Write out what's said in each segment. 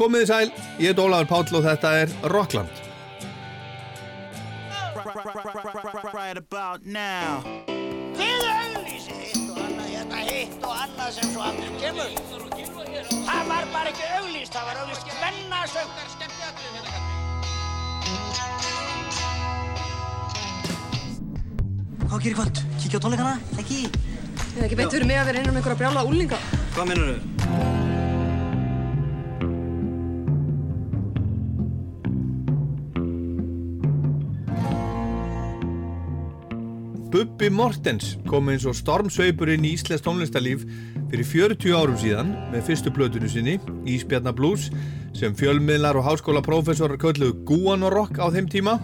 komið þið sæl, ég er Ólaður Páll og þetta er Rockland. Right about now Þið auðlýsið hitt og annað, hérna hitt og annað sem svo aftur kemur. Það var bara ekki auðlýst, það var auðlýst hvennasöngar skemmtiatrið hérna. Hvað gerir kvöld? Kíkja á tónleikana? Ekki? Ég hef ekki beint fyrir mig að vera innan um einhverja brjála úlinga. Hvað minnur þau? Bubbi Mortens kom eins og stormsveipur inn í Íslands tónlistarlíf fyrir 40 árum síðan með fyrstu plötunum sinni, Ísbjarnar Blues, sem fjölmiðlar og háskólaprófessorar kölluðu Gúan og Rock á þeim tíma.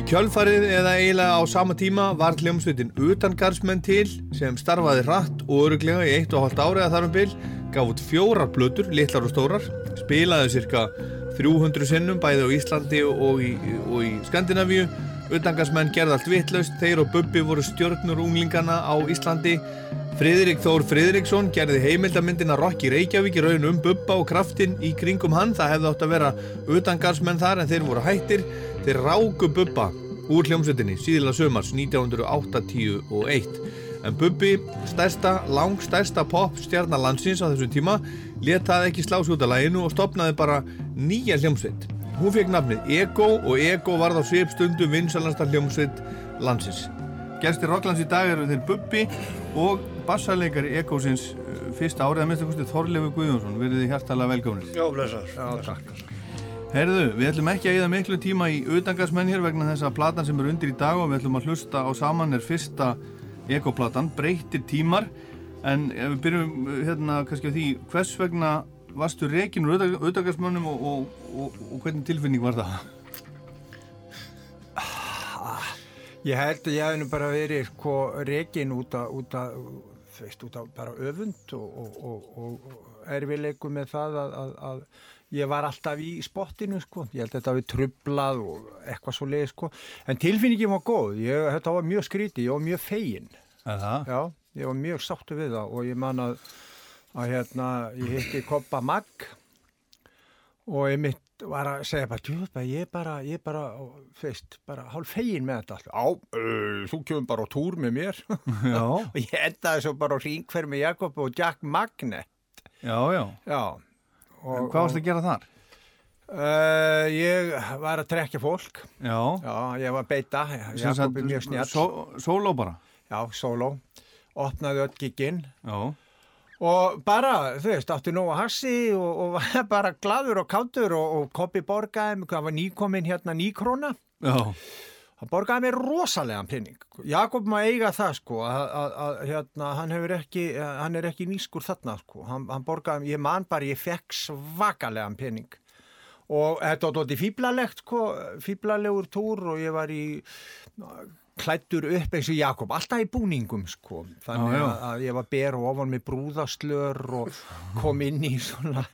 Í kjölfarið eða eiginlega á sama tíma var hljómsveitin utangarsmenn til sem starfaði hratt og öruglega í eitt og hálft ári að þarum bil, gaf út fjórar plötur, litlar og stórar, spilaði cirka 300 sinnum bæði á Íslandi og í, og í Skandinavíu Utangarsmenn gerði allt vittlaust, þeir og Bubbi voru stjórnur unglingana á Íslandi. Friðrik Þór Friðriksson gerði heimildamindina Rocky Reykjavík í raun um Bubba og kraftin í kringum hann. Það hefði átt að vera utangarsmenn þar en þeir voru hættir. Þeir ráku Bubba úr hljómsveitinni síðila sömars 1981. En Bubbi, stærsta, langstærsta popstjarnar landsins á þessum tíma, letaði ekki slás út af læginu og stopnaði bara nýja hljómsveit. Hún fekk nafnið Ego og Ego varð á svip stundum vinsalasta hljómsveit landsins. Gerstir Rocklands í dag eru þeir Bubbi og bassarleikari Egosins uh, fyrsta árið að minnst að Þorlefi Guðjónsson. Verðið þið hjartalega velgónir. Já, blessar. Já, takk. Herðu, við ætlum ekki að eða miklu tíma í auðdangarsmenn hér vegna þess að platan sem er undir í dag og við ætlum að hlusta á saman er fyrsta Ego-platan, breytir tímar en ef við byrjum uh, hérna kannski á því hvers vegna varstu reygin úr auðvitaðgarsmönnum og, og, og, og hvernig tilfinning var það? Ég held að ég hef nú bara verið sko reygin út af veist, út af bara öfund og erfileiku með það að, að, að ég var alltaf í spottinu sko, ég held að þetta hafi trublað og eitthvað svo leið sko, en tilfinningin var góð, ég, þetta var mjög skríti, ég var mjög fegin. Já, ég var mjög sáttu við það og ég man að að hérna ég hitti Koppa Magg og ég mitt var að segja bara djúpa ég bara, ég bara, feist bara hálf fegin með þetta alltaf á, uh, þú kemur bara á túr með mér. Og ég endaði svo bara á ringferð með Jakob og Jack Magnet. Já, já, já. Og, En hvað varst að gera þar? Uh, ég var að trekja fólk. Já, já ég var beita. Jakob er mjög snjall. Sóló bara? Já, sóló. Opnaði öll giginn Já og bara, þú veist, átti nú að hassi og, og var bara gladur og káttur og, og Koppi borgaði mig, hvað var nýkominn hérna nýkróna? Já. Hann borgaði mér rosalega penning Jakob maður eiga það sko að, hérna, hann hefur ekki hann er ekki nýskur þarna sko. Hann, hann borgaði, ég man bara, ég fekk svakalega penning og þetta var doldið fýblalegt sko fýblalegur túr og ég var í klættur upp eins og Jakob, alltaf í búningum sko, þannig já, já. að ég var ber og ofan með brúðaslör og kom inn í svona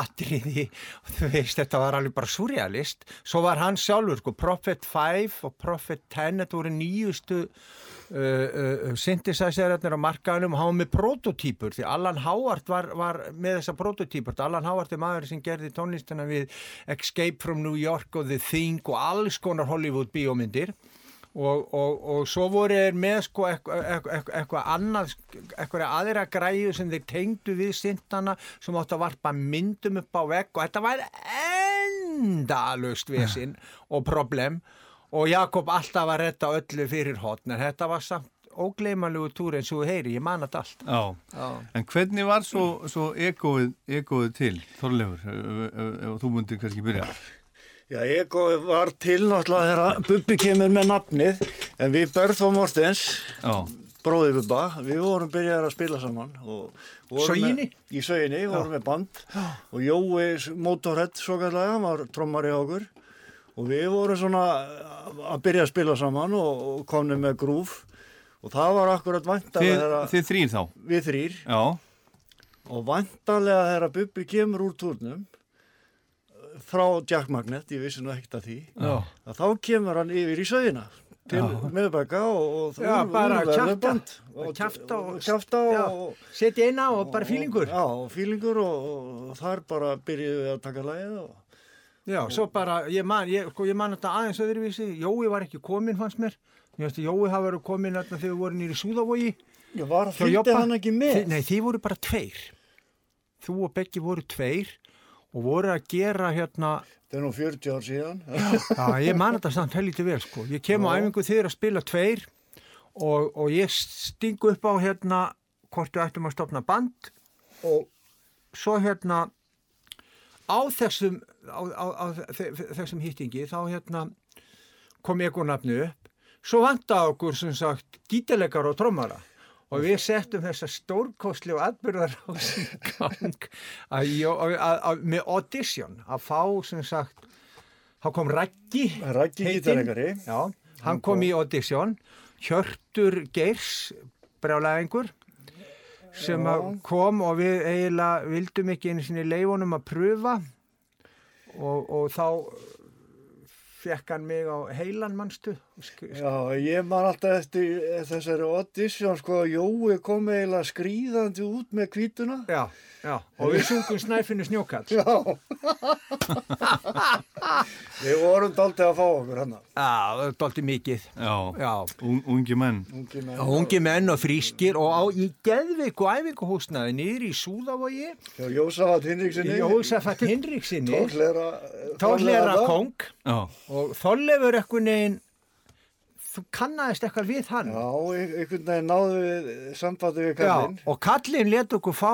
atriði. Og þú veist, þetta var alveg bara surrealist. Svo var hann sjálfur sko, Prophet 5 og Prophet 10 þetta voru nýjustu uh, uh, synthesizerarnir á markaðunum og hann var með prototýpur, því Allan Howard var, var með þessa prototýpur, Allan Howard er maður sem gerði tónlistina við Escape from New York og The Thing og alls konar Hollywood bíómyndir Og, og, og svo voru þeir með sko eitthvað eitthva, eitthva annað eitthvað aðra græðu sem þeir tengdu við sintana sem átt að varpa myndum upp á vegg og þetta var endalust vesinn og problem. Og Jakob alltaf var retta öllu fyrir hotn en þetta var samt ógleimalegu túr eins og heyri, ég man þetta allt. Já, Já. en hvernig var svo, svo egoið, egoið til Þorleifur, ef þú múndir kannski byrja Já, ég var til náttúrulega þegar Bubbi kemur með nafnið en við Börþó Mortens bróði Bubba, við vorum byrjaðið að spila saman Söginni? Í Söginni, við vorum með band. Og Jói Motorhead svo hann var trommar í okkur. Og við vorum svona að byrja að spila saman og, og komum með grúf og það var akkurat vantarlega þegar Þið þrýr þá? Við þrýr Já. og vantarlega þegar Bubbi kemur úr turnum frá Jack Magnet, ég vissi nú ekkert að því. Já. að þá kemur hann yfir í sögina til miðbæka og, Já, bara verðurband Og Já, setja á og bara fílingur. Já, og fílingur og, og þar bara byrjuðum við að taka lægið og Já, svo bara, ég man, ég, sko, ég man þetta aðeins öðruvísi, Jói var ekki komin fannst mér, ég veist að Jói hafa verið komin þarna þegar við vorum nýri Súðavogi. ég var að hjá fylgdi hann ekki með? Nei, þið voru bara tveir. Þú og Beggi voru tveir og voru að gera hérna, það er nú 40 ár síðan. Já, ég man þetta samt helviti vel, sko. Ég kem á æfingu þeir að spila tveir og, og ég stingu upp á hérna hvort við ættum að stopna band og svo hérna á þessum á, á, á þe- þessum hýttingi þá hérna kom ég nafni upp. Svo vanta okkur sem sagt gítarleikar og trommara og við settum þessa stórkostli og atbyrðar á sem gang með audition að fá sem sagt þá kom Raggi gítarleikari. já, hann kom. í audition. Hjörtur Geirs brjálæðingur sem kom og við eiginlega vildum ekki einu sinni leifunum að pröfa. Og, og þá fekk hann mig á heilan mannstu Já, ég man alltaf eftir þessari audition sko Jói kom eiginlega skrýðandi út með kvítuna já, já, og við sungum snæfinu snjókall Já. Við vorum daldið að fá okkur hann já, það er doldi mikið. Já, já, Un, ungi menn. Ungi menn og ungi menn og frískir og á í geðveiku æfinguhúsnaði niður í Súðavogi. Hjá Jósafat Hinriksinni Jósafat Hinriksinni Tóklera Tóllera kong Já, og Þollefur eitthvað neginn þú kannaðist eitthvað við hann? Já, ein- einhvern veginn náðu við sambandi við Já, kallinn og kallinn let okkur fá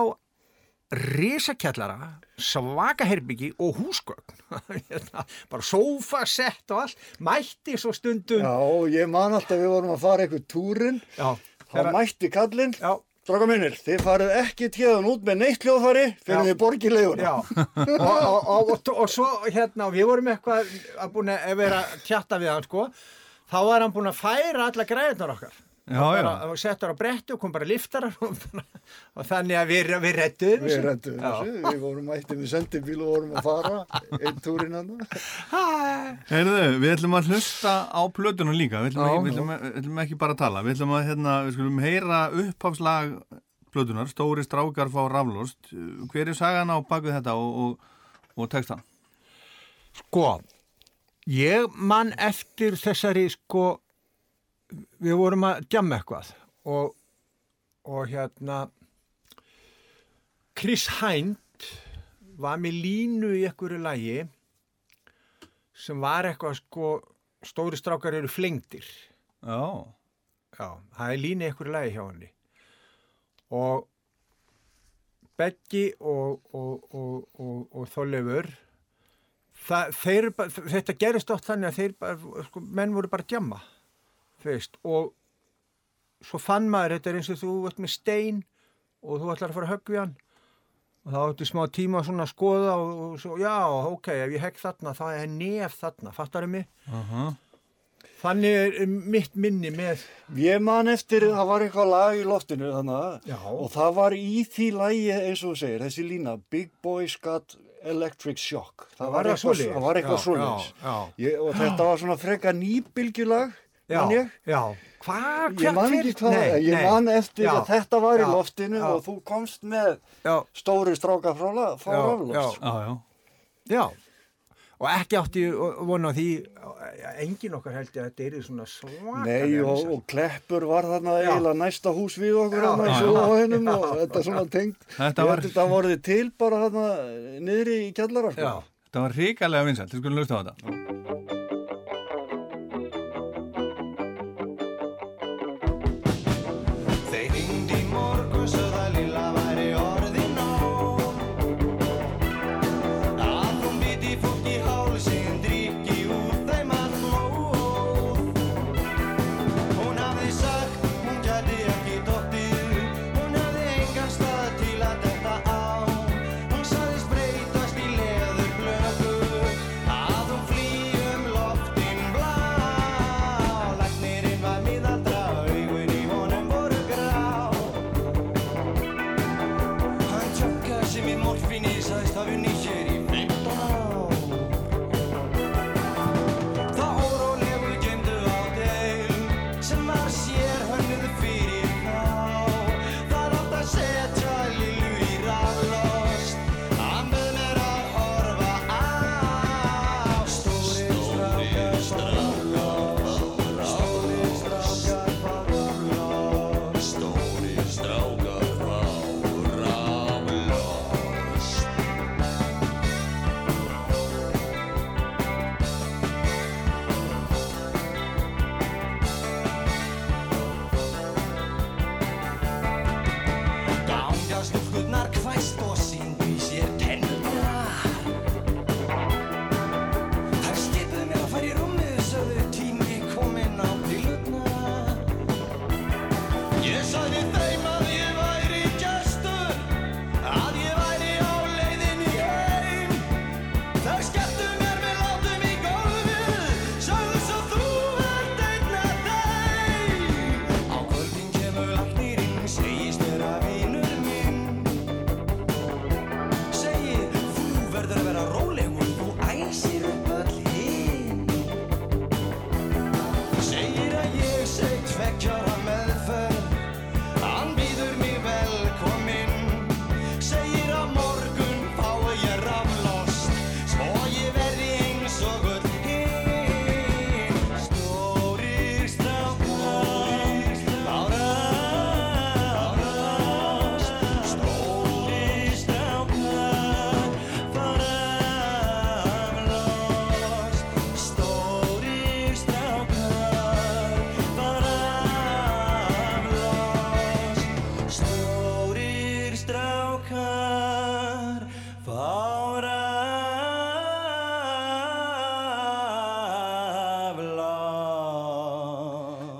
risakjallara svaka herbyggi og húsgögn. Hérna, bara sófasett og allt. Mætti svo stundum Já, ég man alltaf við vorum að fara eitthvað túrin já, þá mætti kallinn já, Stráka minnir, þið farið ekki tíðan út með neitt hljóðfari fyrir borgið leiðuna. já. og, og, og, og, svo hérna við vorum eitthvað að búin að vera tjatta við hann sko þá var hann búin að færa alla græðunar okkar Og já. bara, og settur á bretti og kom bara liftarar og, og þannig að við, við rettuðum Við Já. þessu, við vorum mættið við sendibíl og vorum að fara einn túrin hann. heyrðu, við ætlum að hlusta á plötuna líka, við ætlum, Já. ekki, við ætlum, við ætlum ekki bara að tala, við ætlum að, hérna, við skulum heyra upphafslag plötunar, Stóri strákar fá raflost. Hver er sagan á baku þetta og, og, og textan? Sko, ég man eftir þessari sko, við vorum að djamma eitthvað og, og hérna Chris Hind var með línu í einhverju lagi sem var eitthvað sko, stóri strákar eru flengdir. Já, Já, það er línu í einhverju lagi hjá henni. Og Beggi og, og, og, og, bara- þetta gerist oft þannig að þeir bara, sko, menn voru bara djamma þú veist, og svo fann maður, þetta er eins og þú ert með stein og þú ætlar að fara að höggja hann og þá ættu smá tíma svona að skoða og, og svo, já, ok, ef ég hegg þarna þá er nef þarna, fattar mig aha, þannig er mitt minni með Ég man eftir, það var eitthvað lag í loftinu þannig Já. og það var í því lagi eins og þú segir, þessi lína Big Boys Got Electric Shock. Það var það eitthvað, var eitthvað Já, svoleiðis. já, já. Ég- Og þetta var svona freka nýbylgjulag, já, ég. já, hvað, Ég man ekki hvað, ég man eftir Já, að þetta var í já, loftinu já. og þú komst með já, stóri stráka frá, frá Já, raflost. já, já. já og ekki átti vona á því engin okkar held ég að þetta er svona svakalega Nei og, og Kleppur var þarna eiginlega næsta hús við okkur í já, og þetta svona tengt. Þetta var- voruði til bara þarna niðri í kjallara sko. já, Þetta var ríkalega vinsælt, við skulum hlusta á þetta.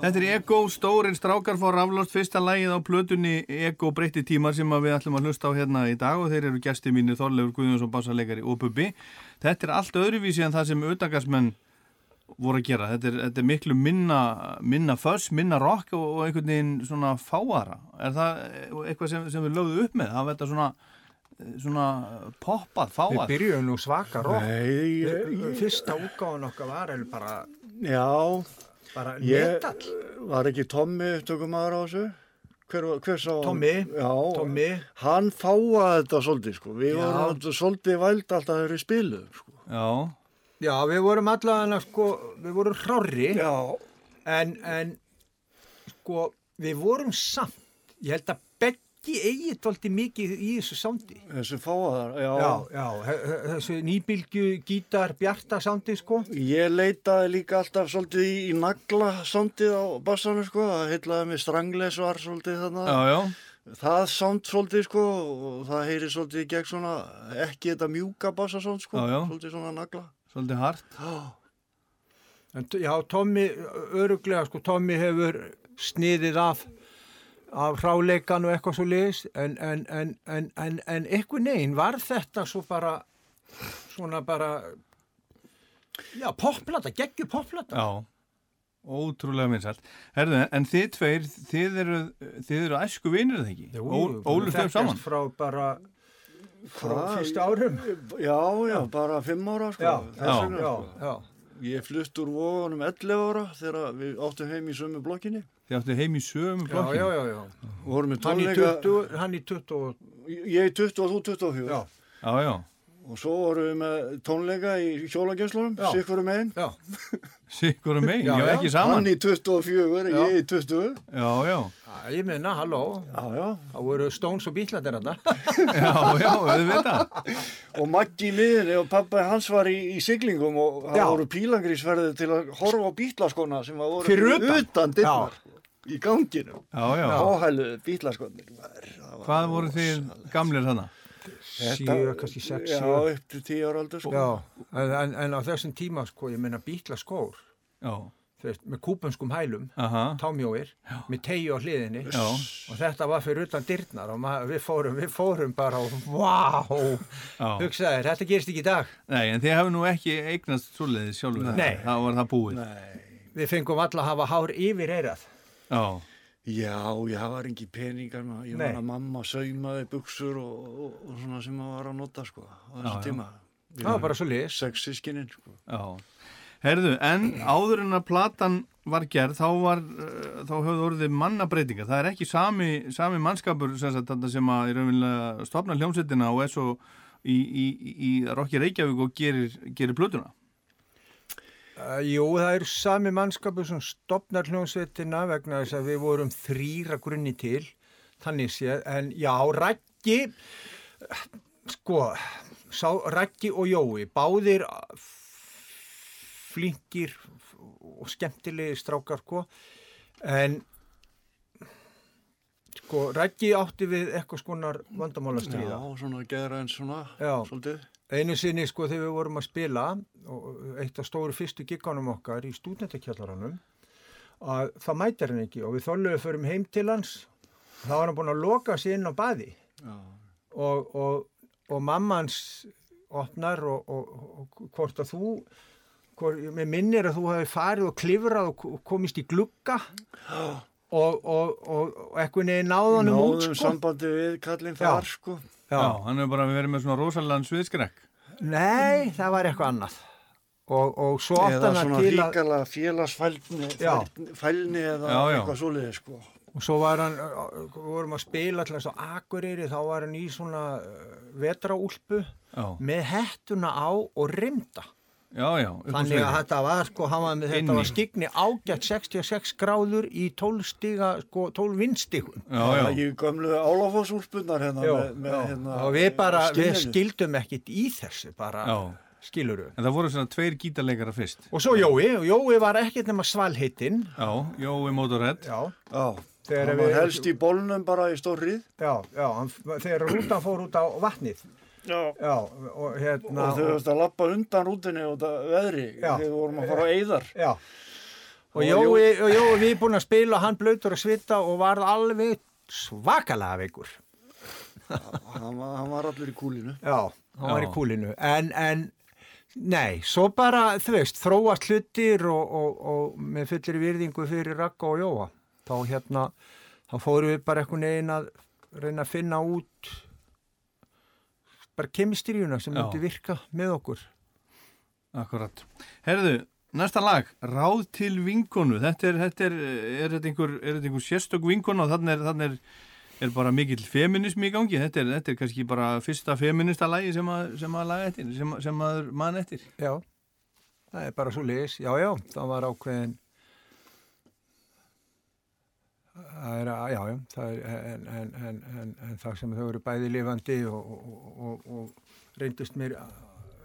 Þetta er Ego, stórin strákar fór raflost fyrsta lægið á plötunni Ego breytti tímar sem að við ætlum að hlusta á hérna í dag og þeir eru gæsti mínir Þorleifur Guðjónsson, bassalegari og Bubbi. Þetta er allt öðruvísi en það sem auðvitaðgarsmenn voru að gera. Þetta er, þetta er miklu minna, minna fuss, minna rock og, og einhvern veginn svona fáara. Er það eitthvað sem, sem við lögðum upp með? Það þetta svona, svona poppað, Við fáað? byrjuðum nú svaka rock. Nei, ég, Við- Fyrsta útgáðan okkar var bara, já, bara ég metall. var ekki Tommi tökumæður á þessu? Hver, hver? Tommi, Já, Tommi. hann fáaði þetta svolítið, sko. Við Já. vorum svolítið væld alltaf þegar við spiluðum, sko. Já, Já, við vorum allavega, sko, við vorum hrári. En, en sko, við vorum samt, ég held að Beggi eigi tólti mikið í þessu sándi. þessi fáaðar, já. Já, já, þessu nýbylgju gítar bjarta sándi, sko. Ég leitaði líka alltaf svolítið í, í nagla sándið á bassanum, sko. Það heitlaði mig Strangles var svolítið þarna. já, já. Það sánd svolítið, sko, og það heyri svolítið gegn svona, ekki þetta mjúka bassasánd, sko. Já, já. Svolítið svona nagla. Svolítið hart. En, t- já, Tommy, öruglega, sko, Tommy hefur sniðið af, af hráleikan og eitthvað svo liðis, en, en, en, en, en, en eitthvað neginn var þetta svo bara, svona bara, já, popplata, geggju popplata. Já, ótrúlega minnsalt. Herðu, en þið tveir, þið eru, þið eru æsku vinir eða ekki? Ól- Ólust þau saman? frá bara, frá Hvað? fyrsta árum. Já, já, bara fimm ára, sko. Já, Þess já, Já, sko. já. Ég flutt úr vogunum 11 ára þegar við áttum heim í sömu blokkinni. Þið áttu heim í sömu Já, blokkinu? já, já, já. Og vorum í tónleika, 20, hann í 20, og- ég í 20 og þú 24. já, Já, já. Og svo vorum við með tónleika í hjólagjönslunum, Já. sikkurum meginn. já, Sikkur um megin, Já, já, já. ekki saman. Hann í 24, Já. ég í 20. Já, já, Já, ég meina, halló, Já, já. það voru Stones og Beatlandir hann. já, já, við veit það. Og Maggi miðinni og pappa hans var í, í siglingum og það Já. voru pílangrísferði til að horfa á bítlaskona sem að voru Fyrir utan? utan í ganginu. Já, já. Áhæluðu bítlaskonir. Hvað voru þið gamlir þarna? Sjö, kannski sex, Já, sjö. upp til tíu ára aldur sko. Já, en, en, en á þessum tíma, sko, ég meina Beatla skór, Já, þú veist, með kúpenskum hælum, aha, támjóir, með tegi á hliðinni já, og þetta var fyrir utan dyrnar og maður, við, fórum, við fórum bara og já. hugsaði, þetta gerist ekki í dag. Nei, en þið hafi nú ekki eignast svoleiðis sjálfur. Nei. Það var það búið. Við fengum alla að hafa hár yfir eirað. Já, Já, já, það var engi peningar. Ég Nei. man að mamma saumaði buksur og, og, og svona sem maður var að nota sko á þessu Já, já. tíma. Það var bara svo liðs. Sex sískininn sko. já. Herðu, en áður en að platan var gerð, þá var, uh, þá höfðu orðið mannabreitingar. Það er ekki sami, sami mannskapur sem, þarna sem að í raunverulega stopna hljómsveitina og er svo í, í, í Rokki Reykjavík og gerir, gerir plötuna. Uh, jú, það er sami mannskapur sem stopnar hljómsveitina vegna þess að við vorum þrýra grunni til, þannig séð, en já, Raggi, sko, sá, Raggi og Jói, báðir flinkir og skemmtilegi strákar, sko, en sko, Raggi átti við eitthvað skonar vandamála Já, svona geðra eins svona, Já. svolítið. Einu sinni sko þegar við vorum að spila eitt af stóru fyrstu gigganum okkar í stúdentakjallaranum að það mætir hann ekki og við þóluðu förum heim til hans. Þá var hann búin að loka sig inn á baði. Já. og, og, og mamma hans opnar og, og, hvort að þú hvort, með minnir að þú hefði farið og klifrað og komist í glugga og, og, og, og eitthvað neði náðanum út Náðum sko. sambandi við kallinn Já. þar sko. Já, hann hefur bara verið með svona rosalega sviðskrekk. Nei, það var eitthvað annað og, og svo Eða hann svona til að ríkala félagsfælni fælni, eða Já, já. eitthvað svoleiði sko. Og svo var hann, við vorum að spila til þess að Akureyri, þá var hann í svona vetraúlpu með hettuna á og rimda. Já, já. Þannig að þetta var, sko, hann var með þetta Inni. var skigni ágætt 66 gráður í 12 stiga, sko, 12 vindstigum. Já, Það já. er ekki gömlu álafossúlpunnar hérna Já, með, með já. hérna og við bara, við skildum ekkit í þessu, bara, Já. skiluru. En það voru svona tveir gítarleikara fyrst. Og svo Jói, og Jói var ekkit nema svalheitinn. Já, Jói Motorhead. Já, Já, Þegar hann við- var helst í bólnum bara í stórrið. já, já, hann, þegar rútan fór út á vatnið. Já. Já, og hérna... Og þau veist að lappa undan rútinni og það veðri þegar við vorum að fara á eyðar. Já, og Jói, og Jói við búin að spila og hann blöytur að svita og var alveg svakalega veikur hann, var- hann var allur í kúlinu. Já, hann var í kúlinu en, en nei, svo bara þú veist, þróast hlutir og, og, og með fullir virðingu fyrir Ragga og Jóa þá hérna, þá fórum við bara einhvern veginn að reyna að finna út bara kemistrýjuna sem myndi virka með okkur Akkurat. Herðu, næsta lag, Ráð til vinkonu. Þetta er, þetta er, er þetta einhver, er einhver sérstök vinkona og þannig er, þannig er, er bara mikill feminismi í gangi. Þetta er, þetta er kannski bara fyrsta feminista lagi sem að, sem að laga eftir, sem, sem að mann eftir. Já, það er bara svo leis já, já, það var ákveðin það er, að- já, já það er, en, en, en, en, en það sem þau eru bæði lifandi og, og, og, og reyndust mér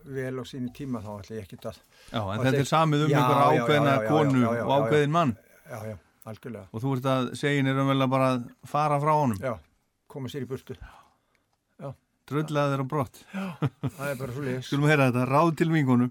vel á sínu tíma þá ætla ég ekki að Já, en þetta er samið um Já, einhver já, já, já, já, konu já, já, og já, ákveðin mann. Já, já, algjörlega. Og þú ert að segja er umvel að bara fara frá honum. já, koma sér í burtu. Drullaðir á brott. það er bara svo leis Skulum heyra þetta, Ráð til vinkonu.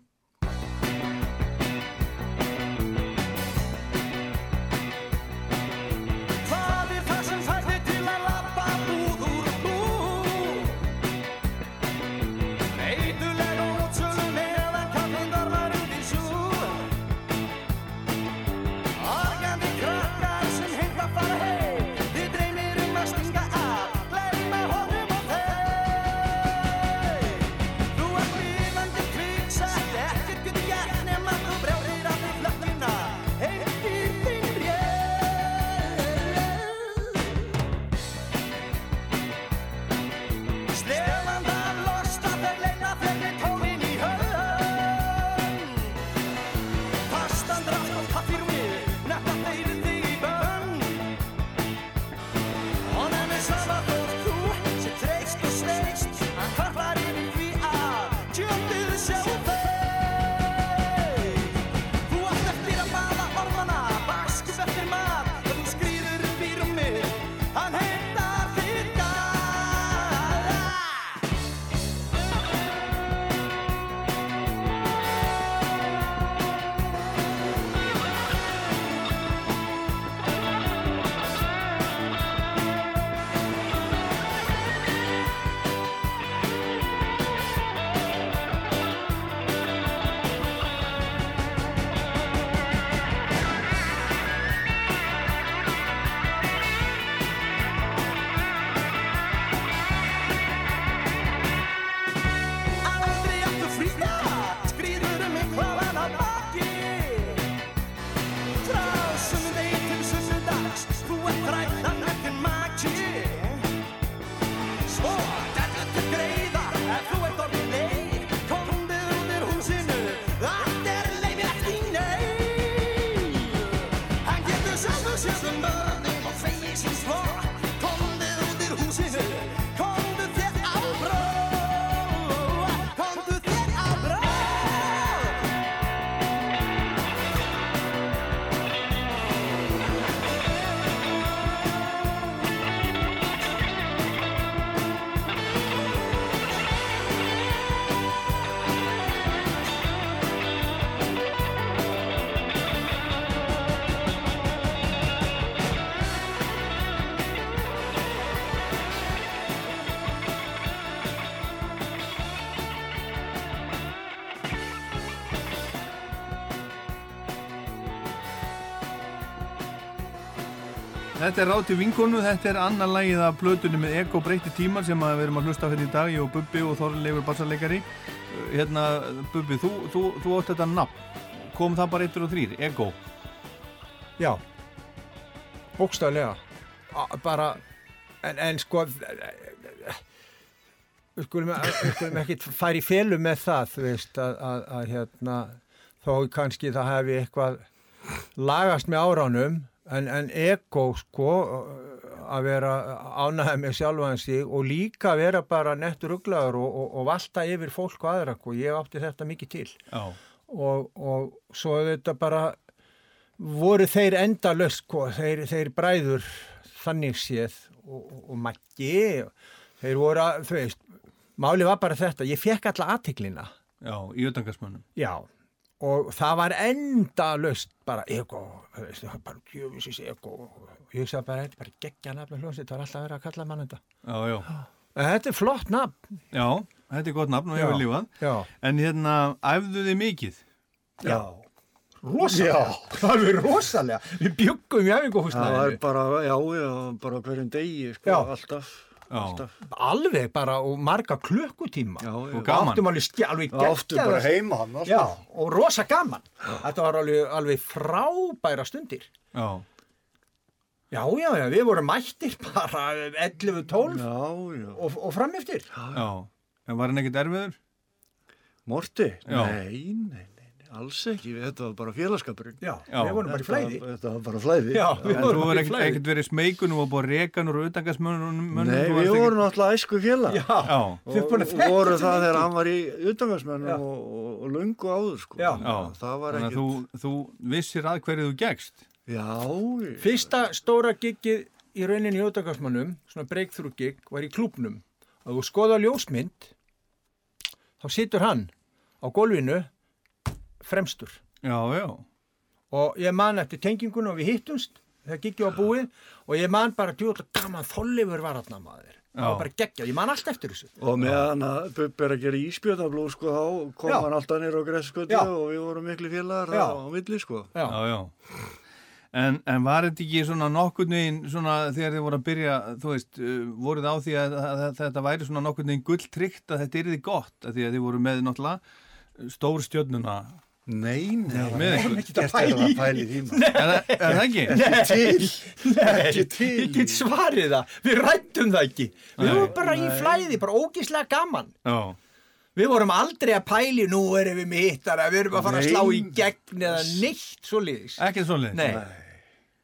Þetta er Ráð til vinkonu, þetta er annar lagið af plötunni með Ego breyti tímar sem við erum að hlusta fyrir í dag, ég og Bubbi og Þorleifur bassarleikari. Hérna, Bubbi, þú, þú, þú átt þetta nafn, kom það bara eittur og þrýr, Ego. Já, bókstaflega bara en, en sko við skulum, við skulum ekki fara í félu með það þú veist að, að, að hérna þó kannski það hefði eitthvað lagast með áránum en, en ego sko að vera ánæða með sjálfan sig og líka vera bara nettur uglaður og, og, og valta yfir fólk og aðra og ég átti þetta mikið til. Og, og svo þetta bara voru þeir endalöst sko, þeir, þeir bræður þannig séð og, Maggi þeir voru að, þú veist máli var bara þetta, ég fekk alla aðtiklina Já, í utangarsmönnum. já, og það var enda löst bara ego, bara djöfisins ego og ég sagði bara, þetta er bara geggja nafn það var alltaf verið að kalla mann þetta Já, já. en þetta er flott nafn Já, þetta er gott nafn og Já. hefur lífað. já, En hérna, æfðu þið mikið? Já. rosalega það er rosalega, við bjöggum í Það var æfinguhúsnaðinu bara, já, já, bara hverjum degi, sko, Já. alltaf. Alveg bara og marga klukkutíma Já, já. Og áttum alveg, alveg bara heima hann, já, og rosa gaman þetta var alveg, alveg frábæra stundir Já. já, já, já, við vorum mættir bara 11-12 Já, já. og, og frameftir Já. En var hann ekkert erfiður? Morti? Nei, nei, alls ekki. Þetta var bara félagskapurinn. já, Já. við vorum bara í flæði Þetta, þetta var bara flæði. já, við En þú vorum var bara í ekkert, flæði ekkert verið smeygun og búið rekan úr utangasmönnum? Nei, við vorum náttúrulega æsku félag. já, Já. þið erum búin að og þekkja voru þetta það þegar hann var í utangarsmennum Já. og, og, og lungu áður sko. Já. Já. það var Þannig að ekkert þú, þú vissir að hverju þú gegst. já, fyrsta stóra giggið í rauninni í Jótakarsmannum, svona breakthrough gig, var í klúbnum. Og þú skoða ljósmynd, þá situr hann á gólfinu fremstur. Já, já. Og ég man eftir tengingun og við hittumst, þegar giggið var búið, og ég man bara djúðlega gaman þollifur var hann maður. Það var bara geggjað, ég man allt eftir þessu. og meðan að Bubbi er að gera íspjötablú sko, þá kom Já. hann alltaf nýr á gressköldu Já. og við vorum miklu félagar Já. það á milli sko. Já, Já, já. En, en var þetta ekki svona nokkurn veginn svona þegar þið voru að byrja, þú veist, uh, voruð á því að, að, að þetta væri svona nokkurn veginn gulltryggt að þetta yrði gott að því að þið voru með náttúrulega stór stjörnuna. Nei, nei, Með ykkur. ekki að pæli, pæli því. Er, það- er það ekki? ekki til Nei, ekki til ég get svarið það, við rættum það ekki. Við vorum bara í flæði, bara ógislega gaman. Já. Við vorum aldrei að pæli, nú erum við með hittara, við erum að fara að slá í gegn eða neitt svo liðis. Ekki svoleið? Nei,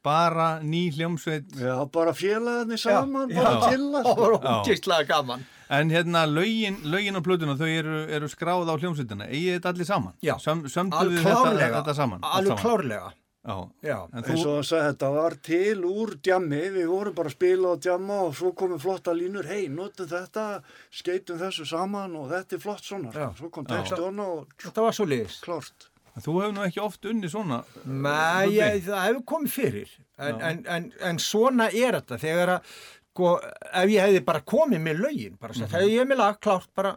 Bara ný hljómsveit. já, bara félagarnir saman já. bara til að það var Já. ógislega gaman. En hérna lögin, lögin á plötuna, þau eru, eru skráð á hljómsveitina. Egið þetta allir saman? Já. Alveg þetta, klárlega, þetta saman? allt alveg klárlega, Já. já. En þú, og hann sagði þetta var til úr djammi við vorum bara að spila og djamma og svo komum flotta línur hei, notum þetta skeitum þessu saman og þetta er flott svona Já. svo kom textuna og Þetta var svo liðis. klárt þú hefur nú ekki oft unni svona. Nei, ég, það hefur komið fyrir, en, en, en, en svona er þetta, þegar að, sko, ef ég hefði bara komið með lögin, bara sagt, hefði ég með lag klárt bara,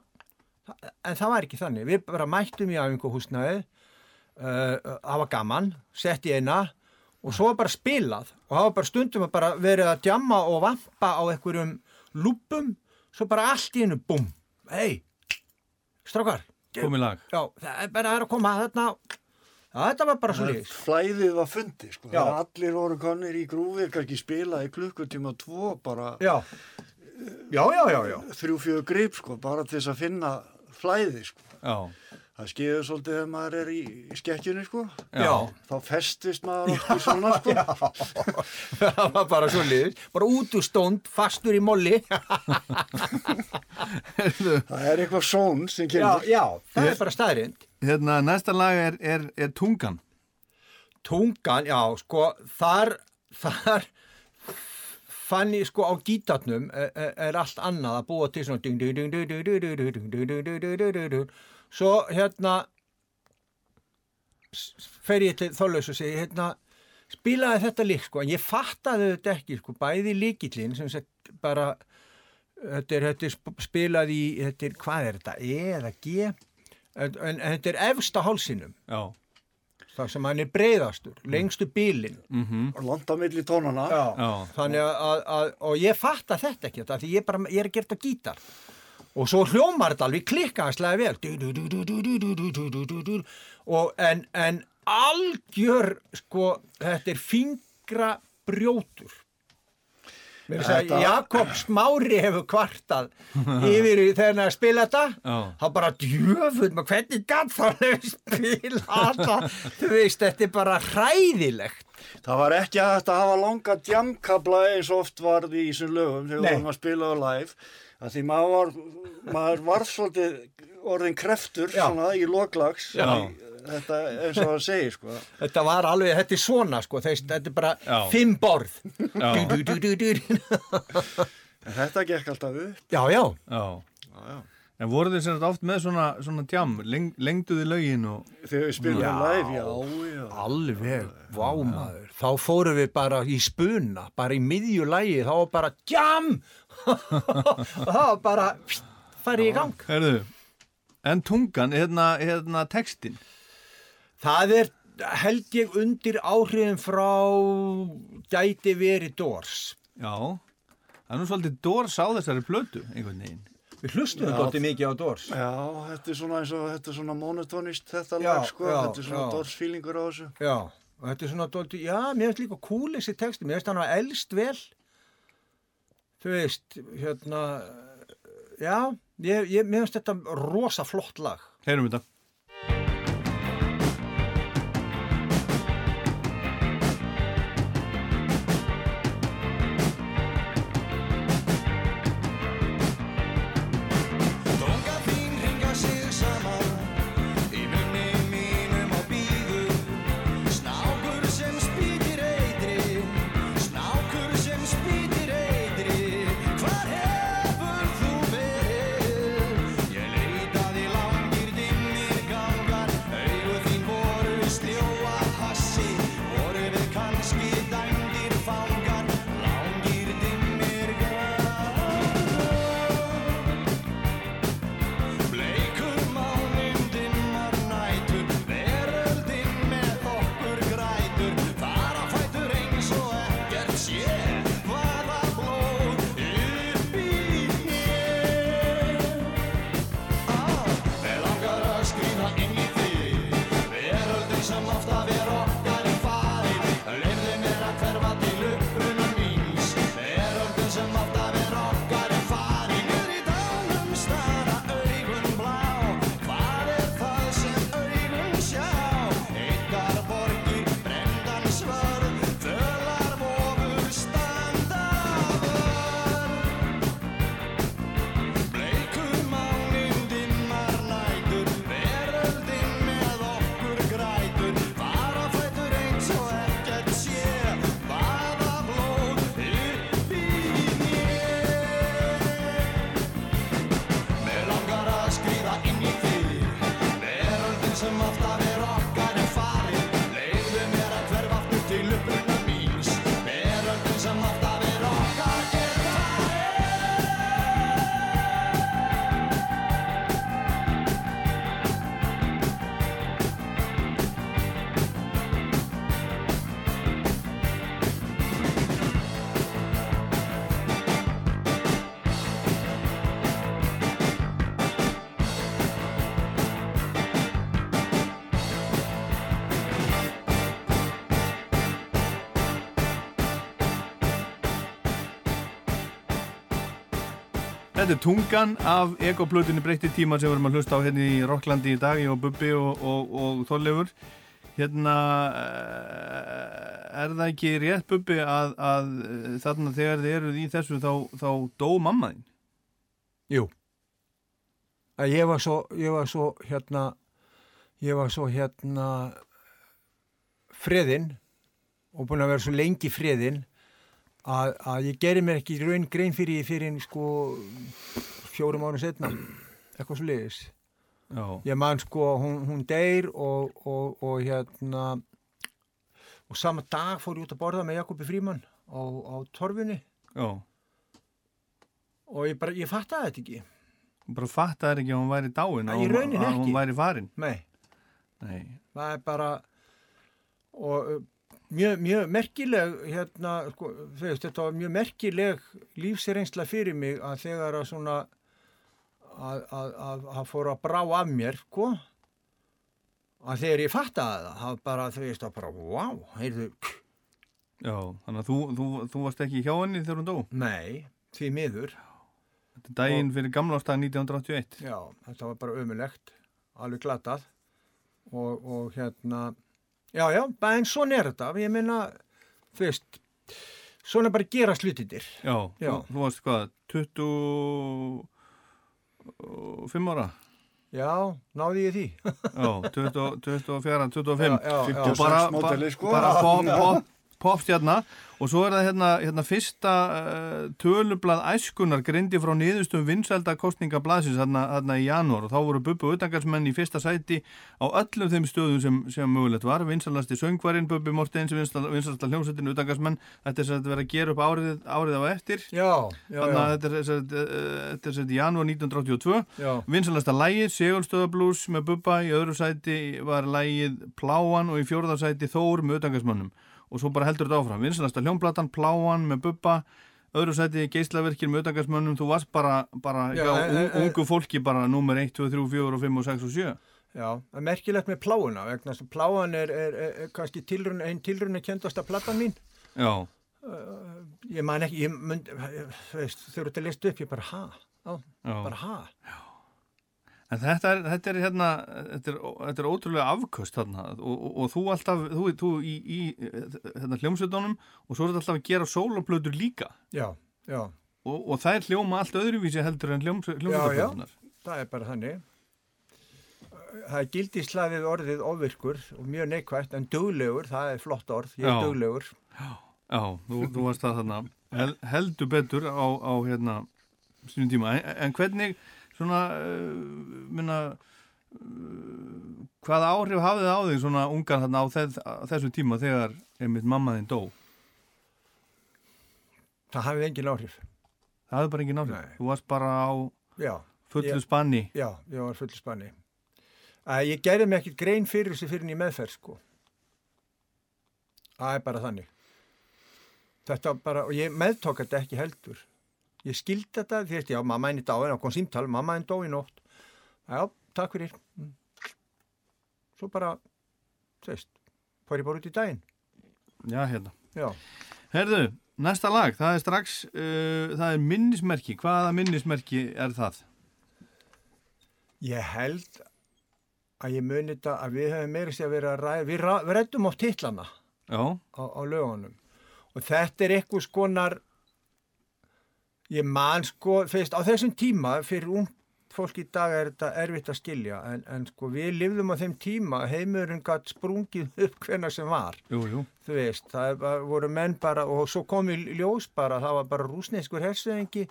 en það var ekki þannig, við bara mættum í æfinguhúsnaðið, uh, það var gaman, sett í eina og svo bara spilað og það var bara stundum að bara verið að djamma og vampa á einhverjum lúpum, svo bara allt í einu, búm, hei, strákar, Komið lag. já, það er bara að koma þarna, já, þetta var bara svo liðis. flæðið var fundi sko. Já. Allir voru konir í grúfi kannski spila í klukkutíma tvo bara Já, já, já, já, já. þrjú fjögur grip sko, bara til þess að finna flæði sko. Já. það skeiður svolítið þegar maður er í, í skekkjunni sko. Já, þá festist maður í svona sko. það var bara svo liðis, bara út úr stónd, fastur í molli. það er eitthvað són sem kemur já, það er bara staðrind hérna, næsta lag er, er, er Tungan. Tungan, já, sko, þar, þar fann ég, sko, á gítarnum er, er allt annað að búa til svona svo, hérna, fer ég til þálaus og segi, hérna, spilaði þetta líkt, sko, en ég fattaði þetta ekki, sko, bæði líkillin sem sett bara, þetta er, þetta er spilað í, þetta er, hvað er þetta, E eða G? en, en þetta er efsta hálsinum já þar sem hann er breyðastur, lengstu bílin mm -hmm. og landa millir tónana já, já. þannig að, að, og ég fatta þetta ekki þetta, því ég, bara, ég er gert að gítar og svo hljómar þetta alveg klikkaðslega vel og en, en algjör sko, þetta er fingra brjótur Þetta- Jakob Smári hefur kvartað yfir er að spila þetta. Þá bara djöfull maður hvernig gatt þá hefur spila þetta? Þú veist, þetta er bara hræðilegt. Það var ekki að hafa langa djamkabla eins og oft varð í þessum lögum þegar Nei. við varum að spila á live. Að því maður var, maður var svolítið orðin kreftur svona í loklags Já. Þetta eins og það segir sko Þetta var alveg, þetta er svona sko, þeist, þetta er bara Já. fimm borð. Já. Du, du, du, þetta gekk alltaf upp já, já. Já. já. En voru þið sem sagt oft með svona, svona tjám, Leng, lengdu þið lögin og... Þegar við spilum live, já. Alveg, vámaður. Þá fórum við bara í spuna, bara í miðju lægi, þá var bara jam! það var bara, farið í gang. Herðu, en tungan, hérna, hérna textin. Það er, held ég, undir áhrifin frá gæti verið Dors. Já, það er nú svolítið dórs á þessari plötu, einhvern veginn. Við hlustum þetta alltaf mikið á Dors. Já, þetta er svona eins og, þetta er svona monotonist þetta Já, lag, sko, já, þetta er svona já. dorsfílingur á þessu. Já, og þetta er svona dólti, já, mér finnst líka cool þessi texti, mér finnst hann að elst vel. Þú veist, hérna, já, ég, ég, mér finnst þetta rosa flott lag. Heyrum þetta. Þetta er tungan af ekoplötunni breytti tíma sem við erum að hlusta á hérna í Rocklandi í dag, ég og Bubbi og, og, og Þorleifur. Hérna, eh, er það ekki rétt Bubbi að, að eh, þarna þegar þið eruð í þessu þá, þá dó mamma þín? Jú. Að ég var svo, ég var svo hérna, ég var svo hérna freðinn og búin að vera svo lengi freðinn að, að ég gerir mér ekki raun grein fyrir því fyrir sko fjórum árum setna, eitthvað svo liðis. Já. Ég man sko, hún, hún deyr og, og, og hérna og sama dag fór ég út að borða með Jakobi Fríman á, á torfunni Já. og ég bara, ég fattaði þetta ekki. Bara fattaði ekki að hún væri dáin, að að hún væri farin. Nei. Nei. það er bara og mjög, mjög merkileg hérna, sko, veist, þetta var mjög merkileg lífsreynsla fyrir mig að þegar að svona að, að, að, að fóra að brá af mér sko að þegar ég fattaði það það bara, þú veist, að bara, wow heyrðu, Já, þannig að þú, þú, þú varst ekki hjá henni þegar hún dó. nei, því miður Þetta er daginn fyrir gamlástað 1981. já, þetta var bara ömulegt alveg glatað og, og hérna já, já, bara en svona er þetta ég meina, þú veist svona bara gera slutindir Já, Já. Þú, varst hvað, 25 ára? já, náði ég því Já, 20, 24, 25 Já, já, já. og bara, Sex módeli, bara, sko. bara pop, pop, popstjarna og svo er það hérna, hérna fyrsta uh, tölublað æskunar grindi frá niðurstum vinsælda kostningablaðsins hérna, hérna í janúar og þá voru Bubbi utangarsmenn í fyrsta sæti á öllum þeim stöðum sem, sem mögulegt var. Vinsælasti söngvarinn Bubbi Mortens vinsælsta hljómsveitin utangarsmenn þetta er sem þetta verið að gera upp árið, árið á eftir. Þannig að þetta er sagt, eh, í janúar 1982 Já. vinsælasta lægið Segulstöðablús með Bubba í öðru sæti var lægið Pláan og í fjórða sæti Þór með utangarsmönnum og svo bara heldur þetta áfram. Vinsælasta hljómplatan Pláan með Bubba. Öðru sæti geislaverkir með utangarsmönnum þú varst bara, bara Já, já, en- en- ungu fólki bara nummer 1, 2, 3, 4 og 5 og 6 og 7 Já, það er merkilegt með pláuna vegna að pláan er, er, er, er kannski tilrun, einn tilrunni kendasta platan mín. Já, ég man ekki, ég mynd, veist, þau eru til að lista upp, ég bara ha, á, Já. bara ha en þetta er, þetta er hérna þetta er, þetta er ótrúlega afköst þarna. Og, og, og þú alltaf, þú, þú í, í hérna, hljómsveitunum og svo er þetta alltaf að gera sólaplötur líka. Já, já, og, og það er hljóma allt öðruvísi heldur en hljóm, hljómsveitunarnar það er bara þannig. Það er gildislaðið orðið ofvirkur og mjög neikvægt en duglegur, það er flott orð ég er Já. duglegur. Já, þú, þú varst það þarna. Hel, heldur betur á, á hérna sínum tíma, en, en hvernig svona uh, minna uh, hvaða áhrif hafið þið á þig svona ungan þarna á, þess, á þessu tíma þegar einmitt mamma þinn dó? Það hafið engin áhrif. Það hafði bara engin áhrif, Nei. þú varst bara á já, fullu Ég- spanni? Já, ég var full spanni. Að ég gerði mig ekkert grein fyrir þessu fyrir í meðferð sko. Það er bara þannig. Þetta bara, og ég meðtók þetta ekki heldur ég skildi þetta, því veist, já, mamma henni dáin, það kom símtal, mamma henni dó í nótt. Já, takk fyrir. Mm. svo bara þú veist, fór ég bara út í daginn. Já, hérna. Já, Herðu, næsta lag, það er strax uh, það er minnismerki, hvaða minnismerki er það? ég held að ég muni þetta að við hefum meira sér að vera að ræða, við, við rættum oft titlana Já, á, á lögunum. Og þetta er eitthvað skonar ég man sko fyrst, á þessum tíma fyrir ung fólk í dag er þetta erfitt að skilja en, en sko við lifðum á þeim tíma heimurinn gætt sprungið upp hvenna sem var. Jú, jú. Þú veist, það var, voru menn bara og svo kom í ljós bara, það var bara rúsneskur hersöðingi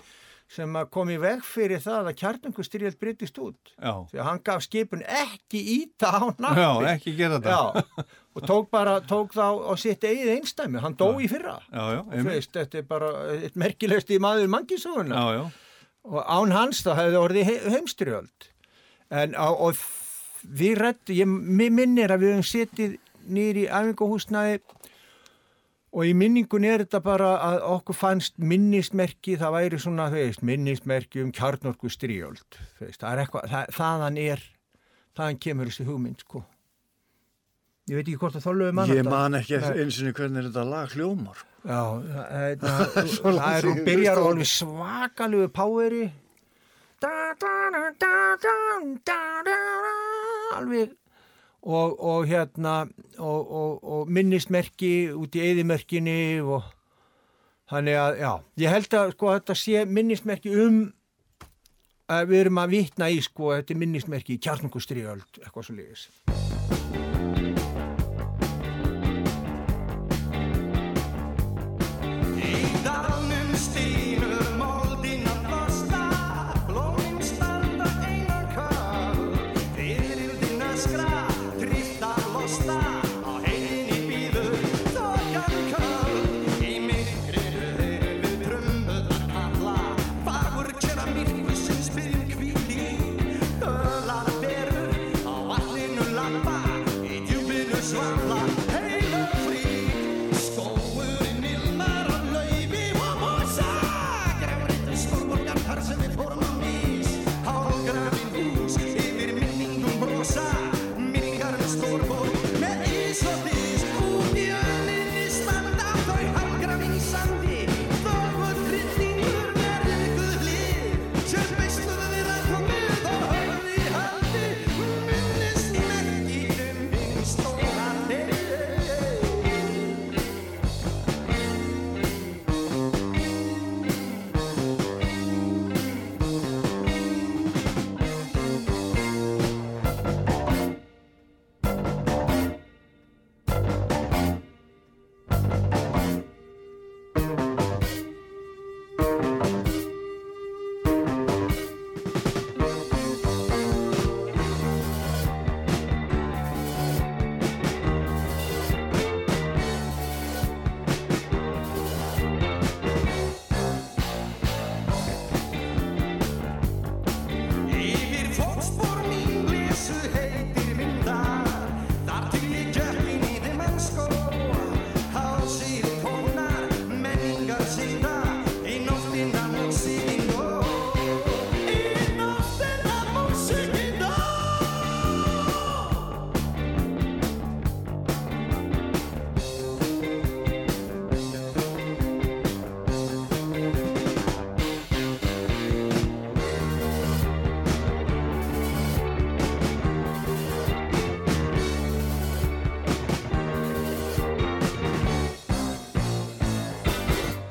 sem kom í veg fyrir það að kjarnungustyrjöld breytist út Já, því að hann gaf skipun ekki íta á nafni Já ekki gera þetta Já, og tók bara, tók þá á sitt eigið einstæmi, hann dó í fyrra. já, já, Þú einmitt. veist, þetta er bara eitt merkilegst í maður mannkísuguna. Og án hans þá hefði orðið he heimstyrjöld. En á, og við rættu, ég minnir að við höfum setið nýri í æfingahúsnaði Og í minningun er þetta bara að okkur fannst minnismerki, það væri svona, þau veist, minnismerki um kjarnorku stríöld, þau veist, það er eitthvað, það, þaðan er, þaðan kemur þessi hugmynd, sko. Ég veit ekki hvort að þáluðu mann þetta. Ég man ekki eins og hvernig þetta lag hljómar. Já, það, það, það er, hún byrjar og alveg svakalögu poweri, alveg og, og hérna og, og, minnismerki út í eðimerkinni og þannig að, já, ég held að sko þetta sé minnismerki um að við erum að vitna í sko þetta er minnismerki í kjarnungustriöld eitthvað svo lífis